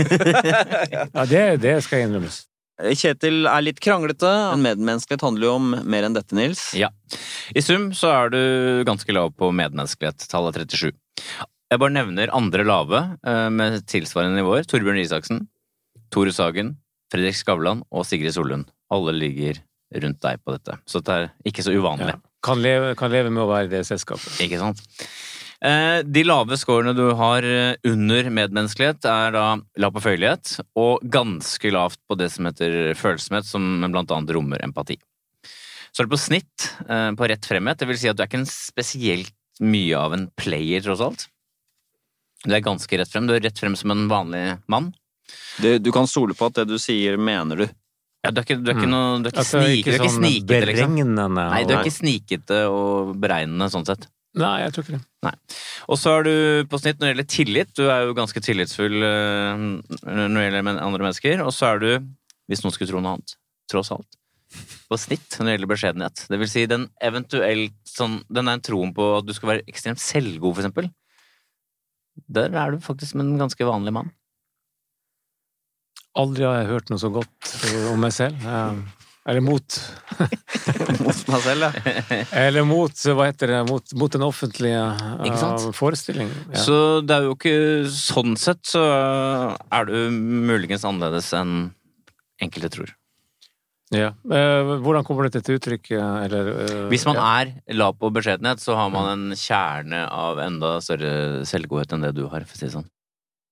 Ja, det, det skal innrømmes. Kjetil er litt kranglete, men medmenneskelighet handler jo om mer enn dette, Nils. Ja. I sum så er du ganske lav på medmenneskelighet, tallet 37. Jeg bare nevner andre lave eh, med tilsvarende nivåer. Torbjørn Isaksen, Tore Sagen, Fredrik Skavlan og Sigrid Sollund. Alle ligger rundt deg på dette, så det er ikke så uvanlig. Ja. Kan, leve, kan leve med å være i det selskapet. Ikke sant? Eh, De lave scorene du har eh, under medmenneskelighet, er da lav på føyelighet, og ganske lavt på det som heter følsomhet, som blant annet rommer empati. Så er det på snitt, eh, på rett fremhet, det vil si at du er ikke en spesielt mye av en player, tross alt. Du er ganske rett frem. Du er rett frem som en vanlig mann. Det, du kan stole på at det du sier, mener du. Ja, du er ikke, du er ikke, Mm. noe, du er ikke, Altså, snik, du er ikke sånn snikete, liksom. Nei, du er ikke snikete og beregnende sånn sett. Nei, jeg tror ikke det. Og så er du på snitt når det gjelder tillit. Du er jo ganske tillitsfull eh, når det gjelder andre mennesker. Og så er du, hvis noen skulle tro noe annet, tross alt, på snitt når det gjelder beskjedenhet. Det vil si den eventuelt sånn Den er en troen på at du skal være ekstremt selvgod, for eksempel. Der er du faktisk en ganske vanlig mann. Aldri har jeg hørt noe så godt om meg selv. Eh, Eller mot Mot meg selv, ja. Eller mot, hva heter det, mot, mot den offentlige eh, forestillingen. Ja. Så det er jo ikke Sånn sett så er du muligens annerledes enn enkelte tror. Ja. Eh, Hvordan kommer dette til uttrykk? eh, Eller, Hvis man ja. er lav på beskjedenhet, så har man en kjerne av enda større selvgodhet enn det du har, for å si det sånn.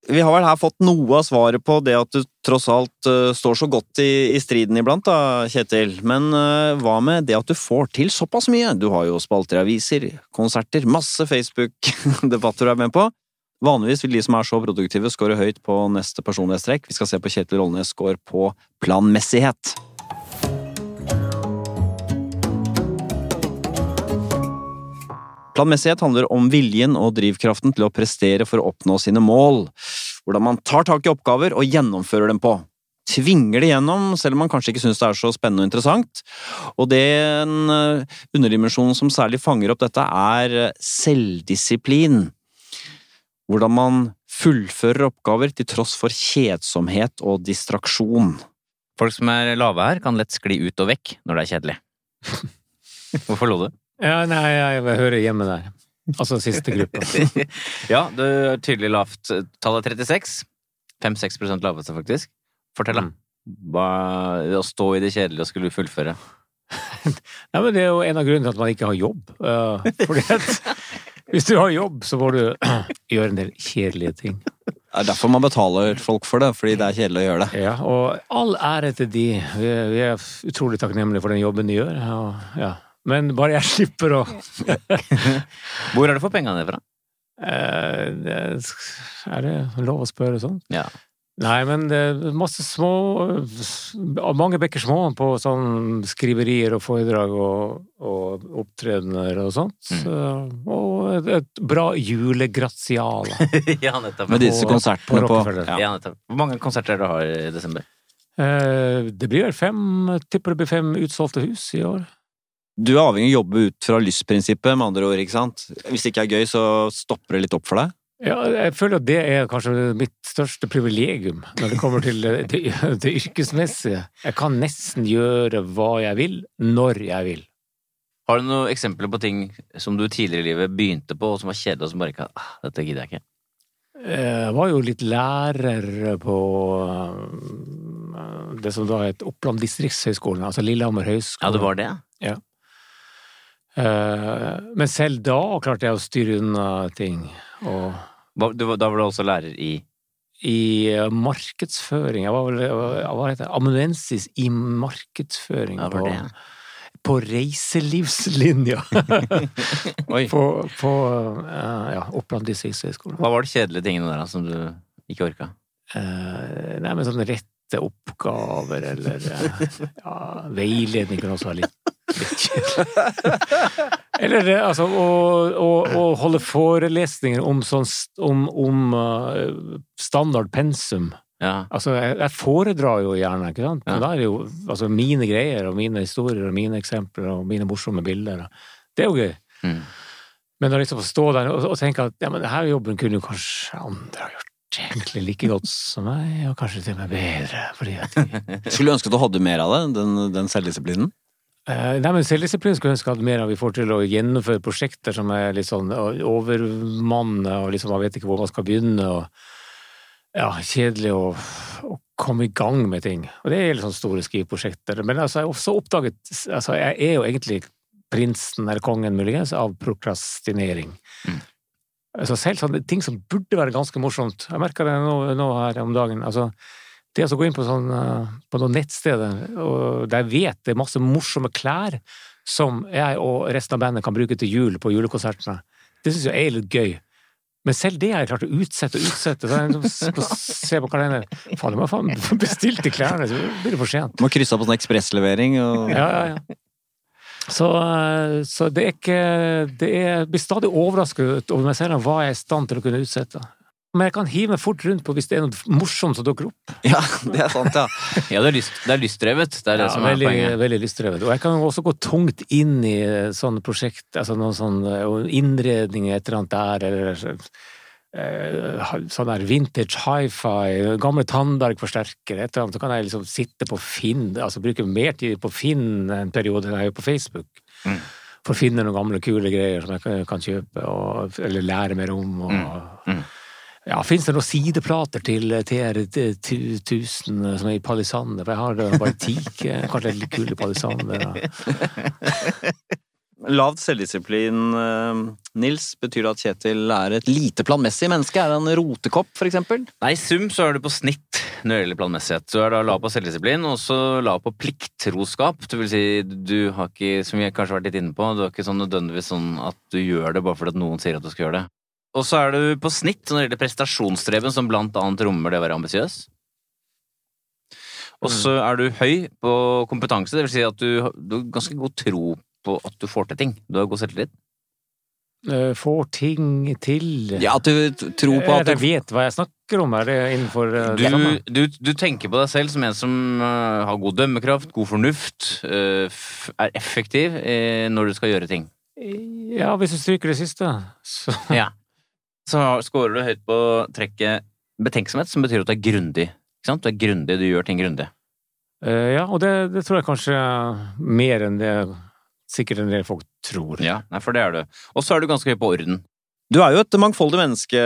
Vi har vel her fått noe av svaret på det at du tross alt uh, står så godt i, i striden iblant, da, Kjetil. Men uh, hva med det at du får til såpass mye? Du har jo spalter i aviser, konserter, masse Facebook-debatter du er med på. Vanligvis vil de som er så produktive, score høyt på neste personlighetstrekk. Vi skal se på Kjetil Rollnes score på planmessighet. Planmessighet handler om viljen og drivkraften til å prestere for å oppnå sine mål. Hvordan man tar tak i oppgaver og gjennomfører dem på. Tvinger det gjennom, selv om man kanskje ikke syns det er så spennende og interessant. Og den en underdimensjonen som særlig fanger opp dette, er eh, selvdisiplin. Hvordan man fullfører oppgaver til tross for kjedsomhet og distraksjon. Folk som er lave her, kan lett skli ut og vekk når det er kjedelig. Hvorfor lo du? Ja, nei, jeg hører hjemme der. Altså siste gruppa. Ja, du har tydelig lavt. Tallet 36. 5-6 laveste, faktisk. Fortell, da. Mm. Hva, å stå i det kjedelige og skulle fullføre. Nei, men Det er jo en av grunnene til at man ikke har jobb. Uh, fordi at hvis du har jobb, så må du gjøre en del kjedelige ting. Det er derfor man betaler folk for det, fordi det er kjedelig å gjøre det. Ja, Og all ære til de. Vi er, vi er utrolig takknemlige for den jobben de gjør. Og, ja. Men bare jeg slipper å Hvor har du fått pengene fra? eh, det, Er det lov å spørre sånn? Ja. Nei, men det er masse små Mange bekker små på sånn skriverier og foredrag og, og opptredener og sånt. Mm. Så, og et, et bra julegratiale. ja, nettopp. Med disse konsertene på på, ja. Ja, nettopp. Hvor mange konserter er du har i desember? Eh, Det blir vel fem, tipper det blir fem utsolgte hus i år. Du er avhengig av å jobbe ut fra lystprinsippet, med andre ord, ikke sant? Hvis det ikke er gøy, så stopper det litt opp for deg? Ja, jeg føler at det er kanskje mitt største privilegium når det kommer til det, det, det yrkesmessige. Jeg kan nesten gjøre hva jeg vil, når jeg vil. Har du noen eksempler på ting som du tidligere i livet begynte på, og som var kjedelig, og som bare ikke ah, Dette gidder jeg ikke. Jeg var jo litt lærer på eh, det som da het Oppland distriktshøgskolen, altså Lillehammer høgskole. Ja, det var det? Eh, Men selv da klarte jeg å styre unna ting. Og Da var du også lærer i I eh, markedsføring Jeg var vel eh, Hva heter det? Amanuensis i markedsføring på, på reiselivslinja på, på eh, ja, Oppland distriktshøgskole. Hva var de kjedelige tingene der som du ikke orka? Eh, nei, men sånne rette oppgaver eller eh, ja, veiledning kan også være litt. Eller det, altså å, å, å holde forelesninger om, sånn, om, om uh, standard pensum. Ja. Altså, jeg, jeg foredrar jo gjerne, ikke sant? Men Ja. da er det jo altså, mine greier og mine historier og mine eksempler og mine morsomme bilder. Det er jo gøy. Mm. Men å liksom stå der og, og tenke at ja, men denne jobben kunne jo kanskje andre ha gjort egentlig like godt som meg, og kanskje til og med bedre, fordi at de Skulle ønske du hadde mer av det, den, den selvdisiplinen. Eh, Nei, men Selvdisiplin skulle ønske at mer av vi får til å gjennomføre prosjekter som er litt sånn overmannet, og liksom man vet ikke hvor man skal begynne, og ja, kjedelig å, å komme i gang med ting. Og det er litt sånne store skriveprosjekter. Men altså, jeg har også oppdaget Altså, jeg er jo egentlig prinsen, eller kongen muligens, av prokrastinering. Mm. Altså selv sånne ting som burde være ganske morsomt. Jeg merka det nå, nå her om dagen. altså det å gå inn på, sånn, eh, på noen nettsteder der jeg vet det er masse morsomme klær som jeg og resten av bandet kan bruke til jul på julekonsertene, det syns jeg er litt gøy. Men selv det har jeg klart å utsette og utsette. Så jeg liksom ser på kalenderen Faen, jeg må faen bestilt de klærne, så blir det for sent. Må krysse av på sånn ekspresslevering og Ja, ja, ja. Så, eh, så det er ikke det er, blir stadig overrasket over meg selv om hva jeg er i stand til å kunne utsette. Men jeg kan hive meg fort rundt på hvis det er noe morsomt som dukker opp. Ja, det er sant, ja. Ja, det er, lyst, det er lystdrevet. Det er det Ja, som er veldig, poenget. veldig lystdrevet. Og jeg kan også gå tungt inn i sånne prosjekt, altså noen sånne innredninger, innredning, et eller annet der, eller eh, sånn der vintage hi-fi, gamle Tandberg-forsterkere, et eller annet, så kan jeg liksom sitte på Finn, altså bruke mer tid på Finn en periode enn jeg gjør på Facebook. Mm. For å finne noen gamle, kule greier som jeg kan- kan kjøpe, og, eller lære mer om. Og, Mm. Ja, Fins det noen sideplater til TR1000 som er i palisander? For jeg har eh, bare teak, kanskje litt kule palisander. Ja. Lavt selvdisiplin, eh, Nils, betyr det at Kjetil er et lite planmessig menneske? Er han en rotekopp, for eksempel? Nei, i sum så er du på snitt når det gjelder planmessighet. Du er da lav på selvdisiplin, og så lav på plikttroskap. Det vil si, du har ikke, som vi kanskje har vært litt inne på, du har ikke sånn nødvendigvis sånn at du gjør det bare fordi noen sier at du skal gjøre det. Og så er du på snitt når det gjelder prestasjonsstreben, som blant annet rommer det å være ambisiøs. Og så er du høy på kompetanse, det vil si at du, du har ganske god tro på at du får til ting. Du har god selvtillit. Eh, Får ting til Ja, at du tror på at du Jeg vet hva jeg snakker om, er det innenfor eh? Du, du, du tenker på deg selv som en som har god dømmekraft, god fornuft, er effektiv eh, når du skal gjøre ting. Ja, hvis du stryker det siste, så Ja. Så scorer du høyt på trekket betenksomhet, som betyr at du er grundig. Ikke sant? Du er grundig, du gjør ting grundig. Uh, Ja, og det, det tror jeg kanskje er mer enn det sikkert en del folk tror. Ja, nei, for det er du. Og så er du ganske høy på orden. Du er jo et mangfoldig menneske,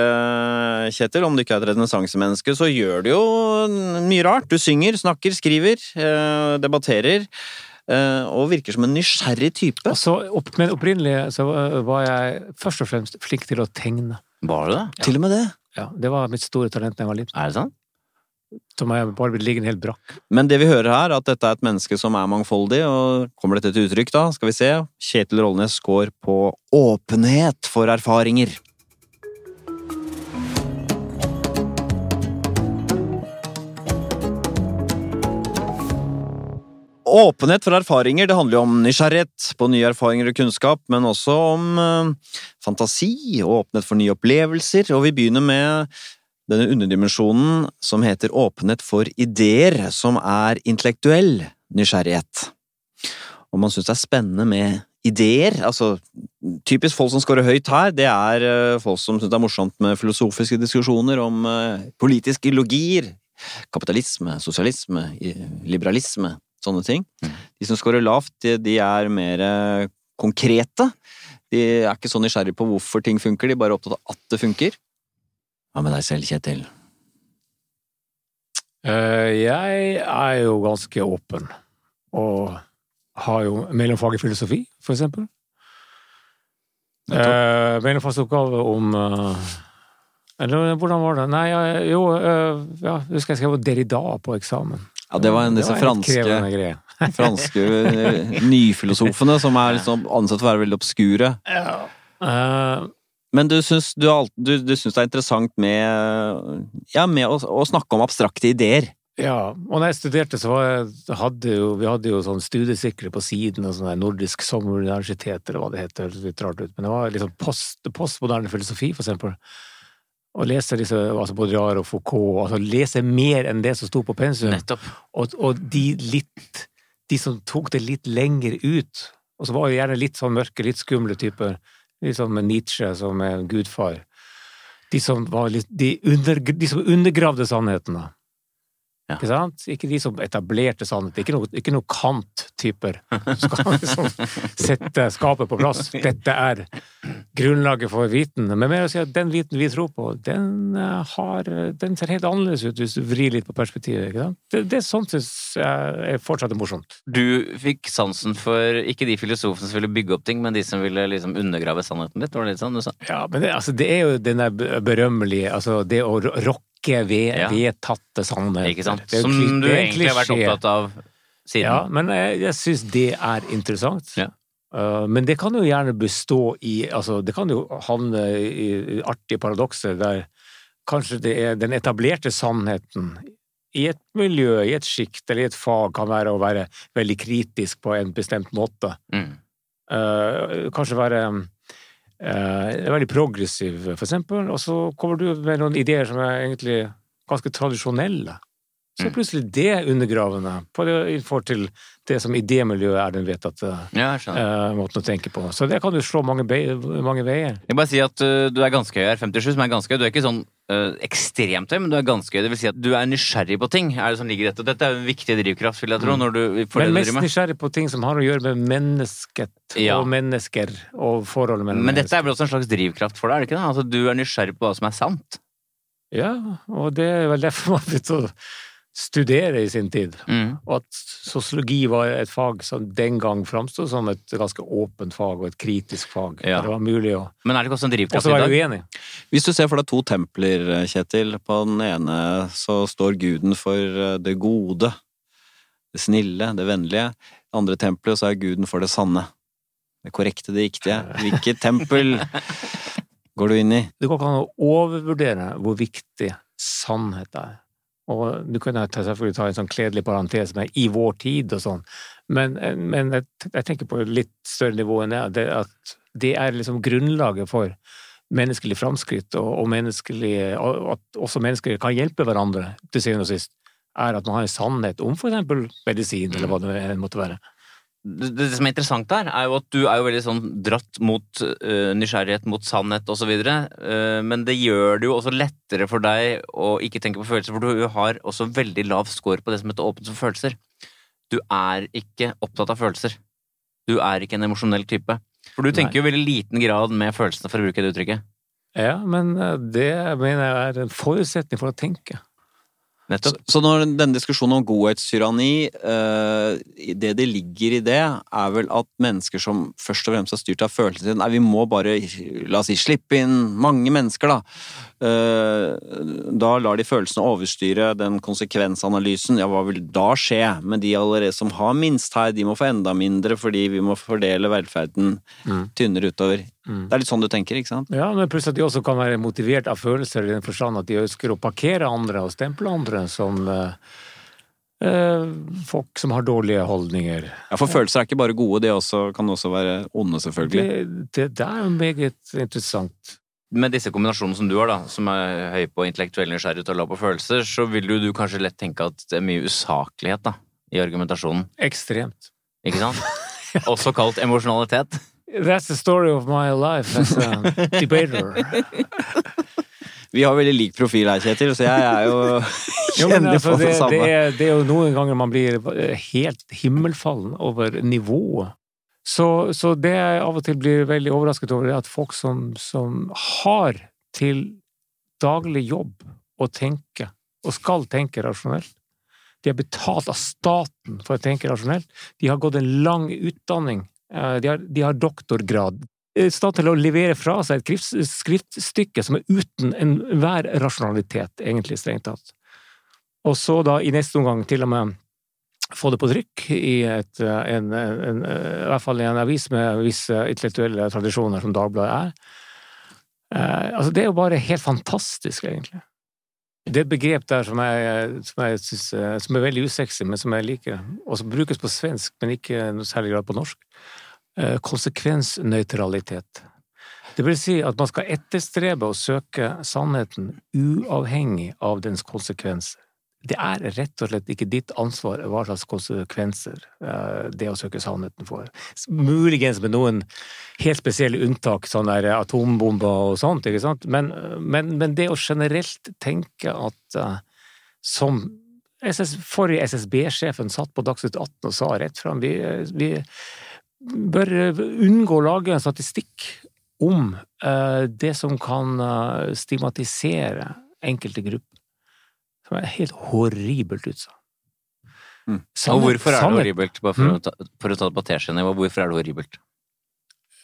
Kjetil. Om du ikke er et renessansemenneske, så gjør du jo mye rart. Du synger, snakker, skriver, uh, debatterer. Uh, Og virker som en nysgjerrig type. Altså, opp, men opprinnelig så var jeg først og fremst flink til å tegne. Var det det? Til og med det. Ja, det var mitt store talent da jeg var liten. Er det sant? Som jeg bare blitt liggende helt brakk. Men det vi hører her, er at dette er et menneske som er mangfoldig, og kommer dette til uttrykk da? Skal vi se. Kjetil Rollnes går på åpenhet for erfaringer. Åpenhet for erfaringer, det handler jo om nysgjerrighet på nye erfaringer og kunnskap, men også om eh, fantasi og åpenhet for nye opplevelser, og vi begynner med denne underdimensjonen som heter åpenhet for ideer, som er intellektuell nysgjerrighet. Og man syns det er spennende med ideer. Altså, typisk folk som scorer høyt her, det er eh, folk som syns det er morsomt med filosofiske diskusjoner om eh, politiske ideologier, kapitalisme, sosialisme, liberalisme, sånne ting. Mm. De som scorer lavt, de, de er mer eh, konkrete. De er ikke så nysgjerrige på hvorfor ting funker, de er bare opptatt av at det funker. Hva med deg selv, Kjetil? Eh, Jeg er jo ganske åpen, og har jo mellomfag i filosofi, for eksempel. Eh, mellomfagsoppgave om eh, Eller hvordan var det? Nei, jo, ja, husker jeg skrev Derrida på eksamen. Ja, det var en disse en litt franske, franske eh, nyfilosofene som er liksom ansett for å være veldig obskure. Eh, Men du syns, du, du, du syns det er interessant med, ja, med å, å snakke om abstrakte ideer. Ja, og når jeg studerte, så var jeg, hadde jo, vi hadde jo sånn studiesykler på siden, og sånn Nordisk sommeruniversitet, eller hva det heter, høres litt rart ut, men det var liksom post, postmoderne filosofi, for eksempel. Å lese disse, altså Baudrillard og Foucault, altså lese mer enn det som sto på pensum, Nettopp. og, og de litt, de som tok det litt lenger ut, og så var jo gjerne litt sånn mørke, litt skumle typer, litt sånn med Nietzsche som er gudfar, de som var litt, de, under, de som undergravde sannheten da. Ja. Ikke sant? Ikke de som etablerte sannhet. Ikke noe, ikke noe Kant-typer. som Skal liksom sette skapet på plass. Dette er grunnlaget for viten. Men mer å si at den viten vi tror på, den, eh, har, den ser helt annerledes ut hvis du vrir litt på perspektivet. Ikke sant? Det, det sånt syns jeg er fortsatt morsomt. Du fikk sansen for ikke de filosofene som ville bygge opp ting, men de som ville liksom undergrave sannheten litt? Var det litt sånn du sa? Ja, men det, altså, det er jo den der berømmelige Altså, det å ro- rokke ved vedtatte sannheter. Ikke er Som du egentlig har vært opptatt av siden. Ja, men jeg, jeg syns det er interessant. Ja. Uh, men det kan jo gjerne bestå i Altså, det kan jo havne i, i artige paradokser der kanskje det er den etablerte sannheten i et miljø, i et sjikt eller i et fag kan være å være veldig kritisk på en bestemt måte. Mm. Uh, kanskje være uh, veldig progressiv, for eksempel, og så kommer du med noen ideer som er egentlig ganske tradisjonelle. Så er Mm. plutselig det undergravende i forhold til det som idémiljøet er den vedtatte Ja, uh, måten å tenke på. Så det kan du slå mange, mange veier. Jeg bare si at uh, du er ganske høy her, 57, som er ganske høy. Du er ikke sånn uh, ekstremt høy, men du er ganske høy. Det vil si at du er nysgjerrig på ting. Er det som ligger etter. dette? Dette er en viktig drivkraft, vil jeg tro, når du får Men mest nysgjerrig på ting som har å gjøre med mennesket Ja. og mennesker og forholdet mellom Men dette mennesker. er vel også en slags drivkraft for deg, er det ikke det? Altså, du er nysgjerrig på hva som er sant. Ja, og det er vel derfor man begynte å studere i sin tid. Mm. Og at sosiologi var et fag som den gang framsto som et ganske åpent fag og et kritisk fag. Ja. Det var mulig å Men er det ikke også en Og drivkraft så i var dag? jeg uenig. Hvis du ser for deg to templer, Kjetil. På den ene så står guden for eh, det gode, det snille, det vennlige. I andre tempelet så er guden for det sanne. Det korrekte, det riktige. Hvilket tempel går du inn i? Det går ikke an å overvurdere hvor viktig sannhet er. Og du kunne selvfølgelig ta en sånn kledelig parentes med 'i vår tid' og sånn, men, men jeg, jeg tenker på litt større nivå enn det, at det er liksom grunnlaget for menneskelig framskritt, og, og menneskelig, og at også mennesker kan hjelpe hverandre til syvende og sist, er at man har en sannhet om for eksempel medisin, eller hva det måtte være. Det, som er interessant her, er jo at du er jo veldig sånn dratt mot uh, nysgjerrighet, mot sannhet osv., uh, men det gjør det jo også lettere for deg å ikke tenke på følelser, for du har også veldig lav score på det som heter åpent for følelser. Du er ikke opptatt av følelser. Du er ikke en emosjonell type. For du tenker jo veldig liten grad med følelsene, for å bruke det uttrykket. Ja, men eh, det mener jeg er en forutsetning for å tenke. Så, Nettopp. så når denne diskusjonen om godhetstyranni, eh, det det ligger i det, er vel at mennesker som først og fremst er styrt av følelsene sine Nei, vi må bare, la oss si, slippe inn mange mennesker, da. Eh, da lar de følelsene overstyre den konsekvensanalysen. Ja, hva vil da skje? Men de allerede som har minst her, de må få enda mindre fordi vi må fordele velferden Mm. tynnere utover. Mm. Det er litt sånn du tenker, ikke sant? Ja, men pluss at de også kan være motivert av følelser i den forstand at de ønsker å parkere andre og stemple andre som eh, eh, folk som har dårlige holdninger. Ja, For følelser er ikke bare gode, de også, kan også være onde, selvfølgelig. Det, det, det er jo meget interessant. Med disse kombinasjonene som du har, da, som er høy på intellektuell nysgjerrighet og lav på følelser, så vil jo du kanskje lett tenke at det er mye usaklighet da, i argumentasjonen. Ekstremt. Ikke sant? Også kalt emosjonalitet. That's the story of my life as a debater. Vi har veldig lik profil her, Kjetil, så jeg er jo kjenner altså, på det, det samme. det, er, det er jo noen ganger man blir helt himmelfallen over nivået. Så, så det jeg av og til blir veldig overrasket over, er at folk som, som har til daglig jobb å tenke, og skal tenke rasjonelt, de er betalt av staten for å tenke rasjonelt, de har gått en lang utdanning, de har, de har doktorgrad, i stand til å levere fra seg et skriftstykke som er uten enhver rasjonalitet, egentlig, strengt tatt. Og så da i neste omgang til og med få det på trykk i et, en, en, en, i hvert fall i en avis med visse intellektuelle tradisjoner, som Dagbladet er. Eh, altså, det er jo bare helt fantastisk, egentlig. Det er et begrep der som jeg, som, jeg synes, eh, som er veldig usexy, men som jeg liker, og som brukes på svensk, men ikke noe særlig grad på norsk. Eh, konsekvensnøytralitet. Det vil si at man skal etterstrebe å søke sannheten uavhengig av dens konsekvenser. Det er rett og slett ikke ditt ansvar hva slags konsekvenser eh, det å søke sannheten får. Muligens med noen helt spesielle unntak, sånn der atombomber og sånt, ikke sant, men, men, men det å generelt tenke at uh, som SS, forrige SSB-sjefen satt på Dagsnytt 18 og sa rett fram vi, vi bør unngå å lage en statistikk om uh, det som kan uh, stigmatisere enkelte grupper som er helt horribelt utsatt. Mm. Og hvorfor er det horribelt? Bare for, mm. å, ta, for å ta det på teskjenivå, hvorfor er det horribelt?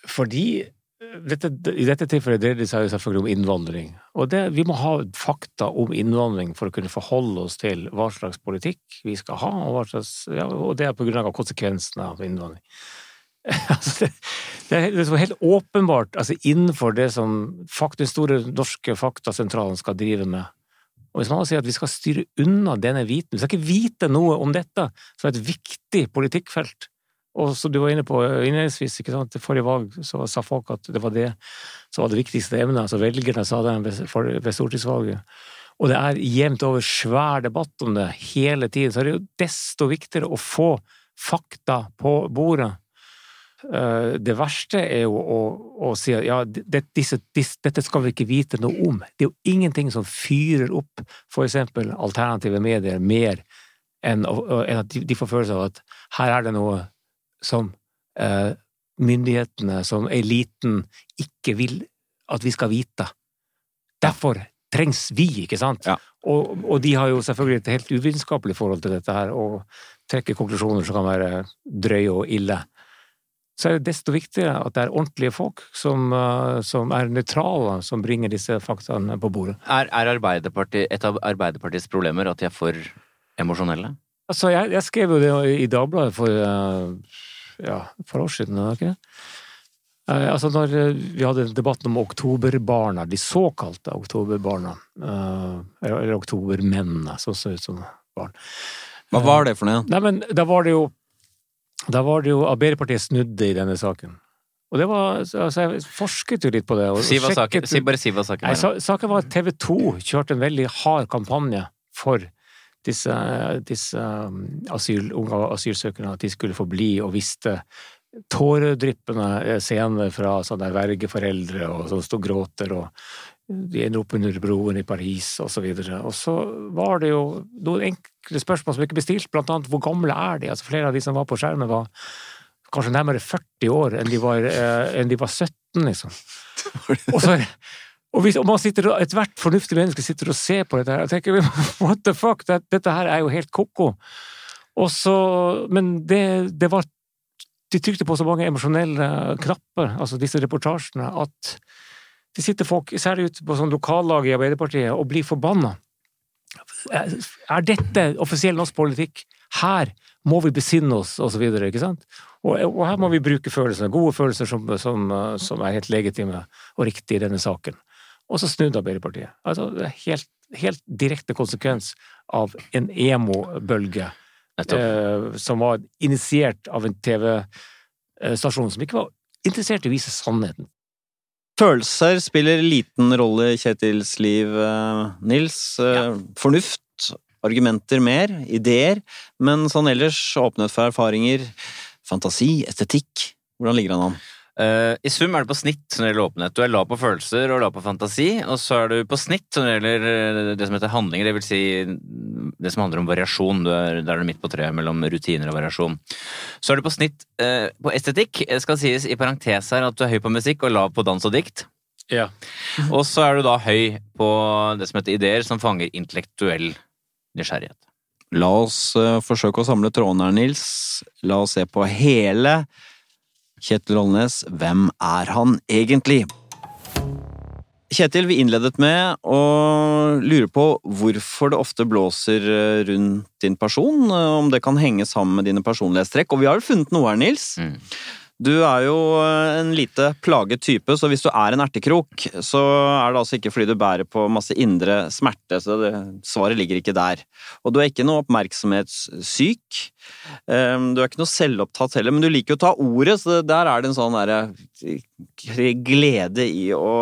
Fordi eh, dette, I dette tilfellet dreier det seg jo selvfølgelig om innvandring. Og det, vi må ha fakta om innvandring for å kunne forholde oss til hva slags politikk vi skal ha, og, slags, ja, og det er på grunn av konsekvensene av innvandring. altså det, er liksom helt åpenbart altså innenfor det som den store norske faktasentralen skal drive med, og hvis man sier at vi skal styre unna denne viten, vi skal ikke vite noe om dette som er et viktig politikkfelt, og som du var inne på innledningsvis, ikke sant, forrige valg så sa folk at det var det som var det viktigste emnet, altså velgerne sa det ved stortingsvalget. Og det er jevnt over svær debatt om det hele tiden, så er det jo desto viktigere å få fakta på bordet. Eh, det verste er jo å, å si at ja, det, disse, disse, dette skal vi ikke vite noe om. Det er jo ingenting som fyrer opp for eksempel alternative medier mer enn, enn at de, får følelse av at her er det noe som eh, myndighetene, som eliten, ikke vil at vi skal vite. Derfor trengs vi, ikke sant? Ja. Og, og, de har jo selvfølgelig et helt uvitenskapelig forhold til dette her, og trekker konklusjoner som kan være drøye og ille så er det desto viktigere at det er ordentlige folk som, eh, som er nøytrale, som bringer disse faktaene på bordet. Er, er Arbeiderpartiet, et av Arbeiderpartiets problemer at de er for emosjonelle? Altså, jeg, jeg, skrev jo det i Dagbladet for eh, ja, et par år siden, ikke det? Altså, når vi hadde debatten om oktoberbarna, de såkalte oktoberbarna, eller oktobermennene, som så ut som barn Hva var det for noe? Nei, men Da var det jo da var det jo Arbeiderpartiet snudde i denne saken. Og det var, altså Jeg forsket jo litt på det. si, hva saken, si bare si hva saken er. Saken var at TV 2 kjørte en veldig hard kampanje for disse, disse um, asyl, unge asylsøkerne, at de skulle få bli, og visste tåredryppende scener fra sånne vergeforeldre og som sto og gråter, og de ender opp under broen i Paris, og så. Og så var det jo noen enkle spørsmål som ikke ble stilt, blant annet hvor gamle er de? Altså Flere av de som var på skjermen, var kanskje nærmere 40 år enn de var, eh, enn de var 17, liksom. Og så og hvis og man sitter, Ethvert fornuftig menneske sitter og ser på dette her og tenker what the fuck, dette her er jo helt ko-ko. Men det, det var De trykte på så mange emosjonelle knapper, altså disse reportasjene, at det sitter folk, særlig ute på sånn lokallag i Arbeiderpartiet, og blir forbanna. Er dette offisiell norsk politikk? Her må vi besinne oss, og så videre, ikke sant? Og, og her må vi bruke følelsene, gode følelser som, som, som, er helt legitime og riktige i denne saken. Og så snudde Arbeiderpartiet. Altså, det er helt, helt direkte konsekvens av en emo-bølge eh, som var initiert av en TV-stasjon som ikke var interessert i å vise sannheten. Følelser spiller liten rolle i Kjetils liv, eh, Nils. Eh, ja. Fornuft, argumenter mer, ideer, men sånn ellers åpnet for erfaringer, fantasi, estetikk. Hvordan ligger han an? Uh, I sum er du på snitt når det gjelder åpenhet. Du er lav på følelser og lav på fantasi. Og så er du på snitt når det gjelder det som heter handlinger, det vil si det som handler om variasjon. Du er, der er du midt på treet mellom rutiner og variasjon. Så er du på snitt uh, på estetikk. Det skal sies i parentes her at du er høy på musikk og lav på dans og dikt. Ja. og så er du da høy på det som heter ideer, som fanger intellektuell nysgjerrighet. La oss uh, forsøke å samle trådene her, Nils. La oss se på hele Kjetil Rollnes, hvem er han egentlig? Kjetil, vi innledet med å lure på hvorfor det ofte blåser eh, rundt din person, eh, om det kan henge sammen med dine personlighetstrekk, og vi har jo funnet noe her, Nils. Mm. Du er jo eh, en lite plaget type, så hvis du er en ertekrok, så er det altså ikke fordi du bærer på masse indre smerte, så det, svaret ligger ikke der. Og du er ikke noe oppmerksomhetssyk. Um, Du er ikke noe selvopptatt heller, men du liker jo å ta ordet, så der er det en sånn derre glede i å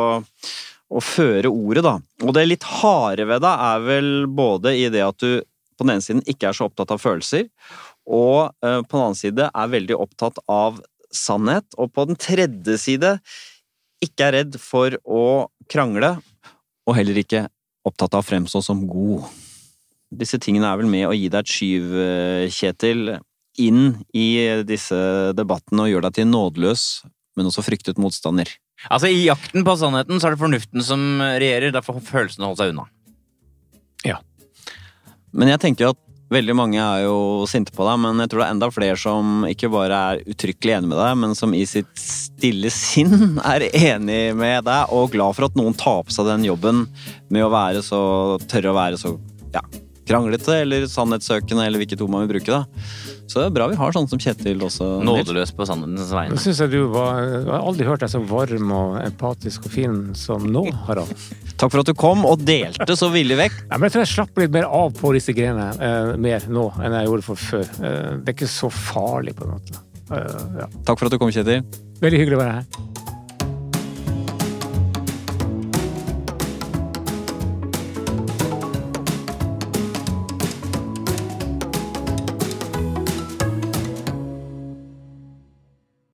å føre ordet, da. Og det litt harde ved deg er vel både i det at du på den ene siden ikke er så opptatt av følelser, og eh, på den annen side er veldig opptatt av sannhet, og på den tredje side ikke er redd for å krangle, og heller ikke opptatt av å fremstå som god. Disse tingene er vel med å gi deg et skyv, eh, Kjetil, inn i disse debattene og gjør deg til nådeløs, men også fryktet motstander. Altså, I jakten på sannheten så er det fornuften som regjerer. Derfor følelsene holder seg unna. Ja. Men jeg tenker at veldig mange er jo sinte på deg, men jeg tror det er enda flere som ikke bare er uttrykkelig enig med deg, men som i sitt stille sinn er enig med deg og glad for at noen tar på seg den jobben med å være så tørre å være så ja, kranglete eller sannhetssøkende, eller hvilket ord man vil bruke. da. Så det er bra vi har sånn som Kjetil også. Nådeløs på sannhetens vegne. Synes jeg du var Jeg har aldri hørt deg så varm og empatisk og fin som nå, Harald. Takk for at du kom og delte så villig vekk. Ja, men jeg tror jeg slapper litt mer av på disse greiene eh, mer nå enn jeg gjorde for før. Eh, det er ikke så farlig, på en måte. Eh, ja. Takk for at du kom, Kjetil. Veldig hyggelig å være her.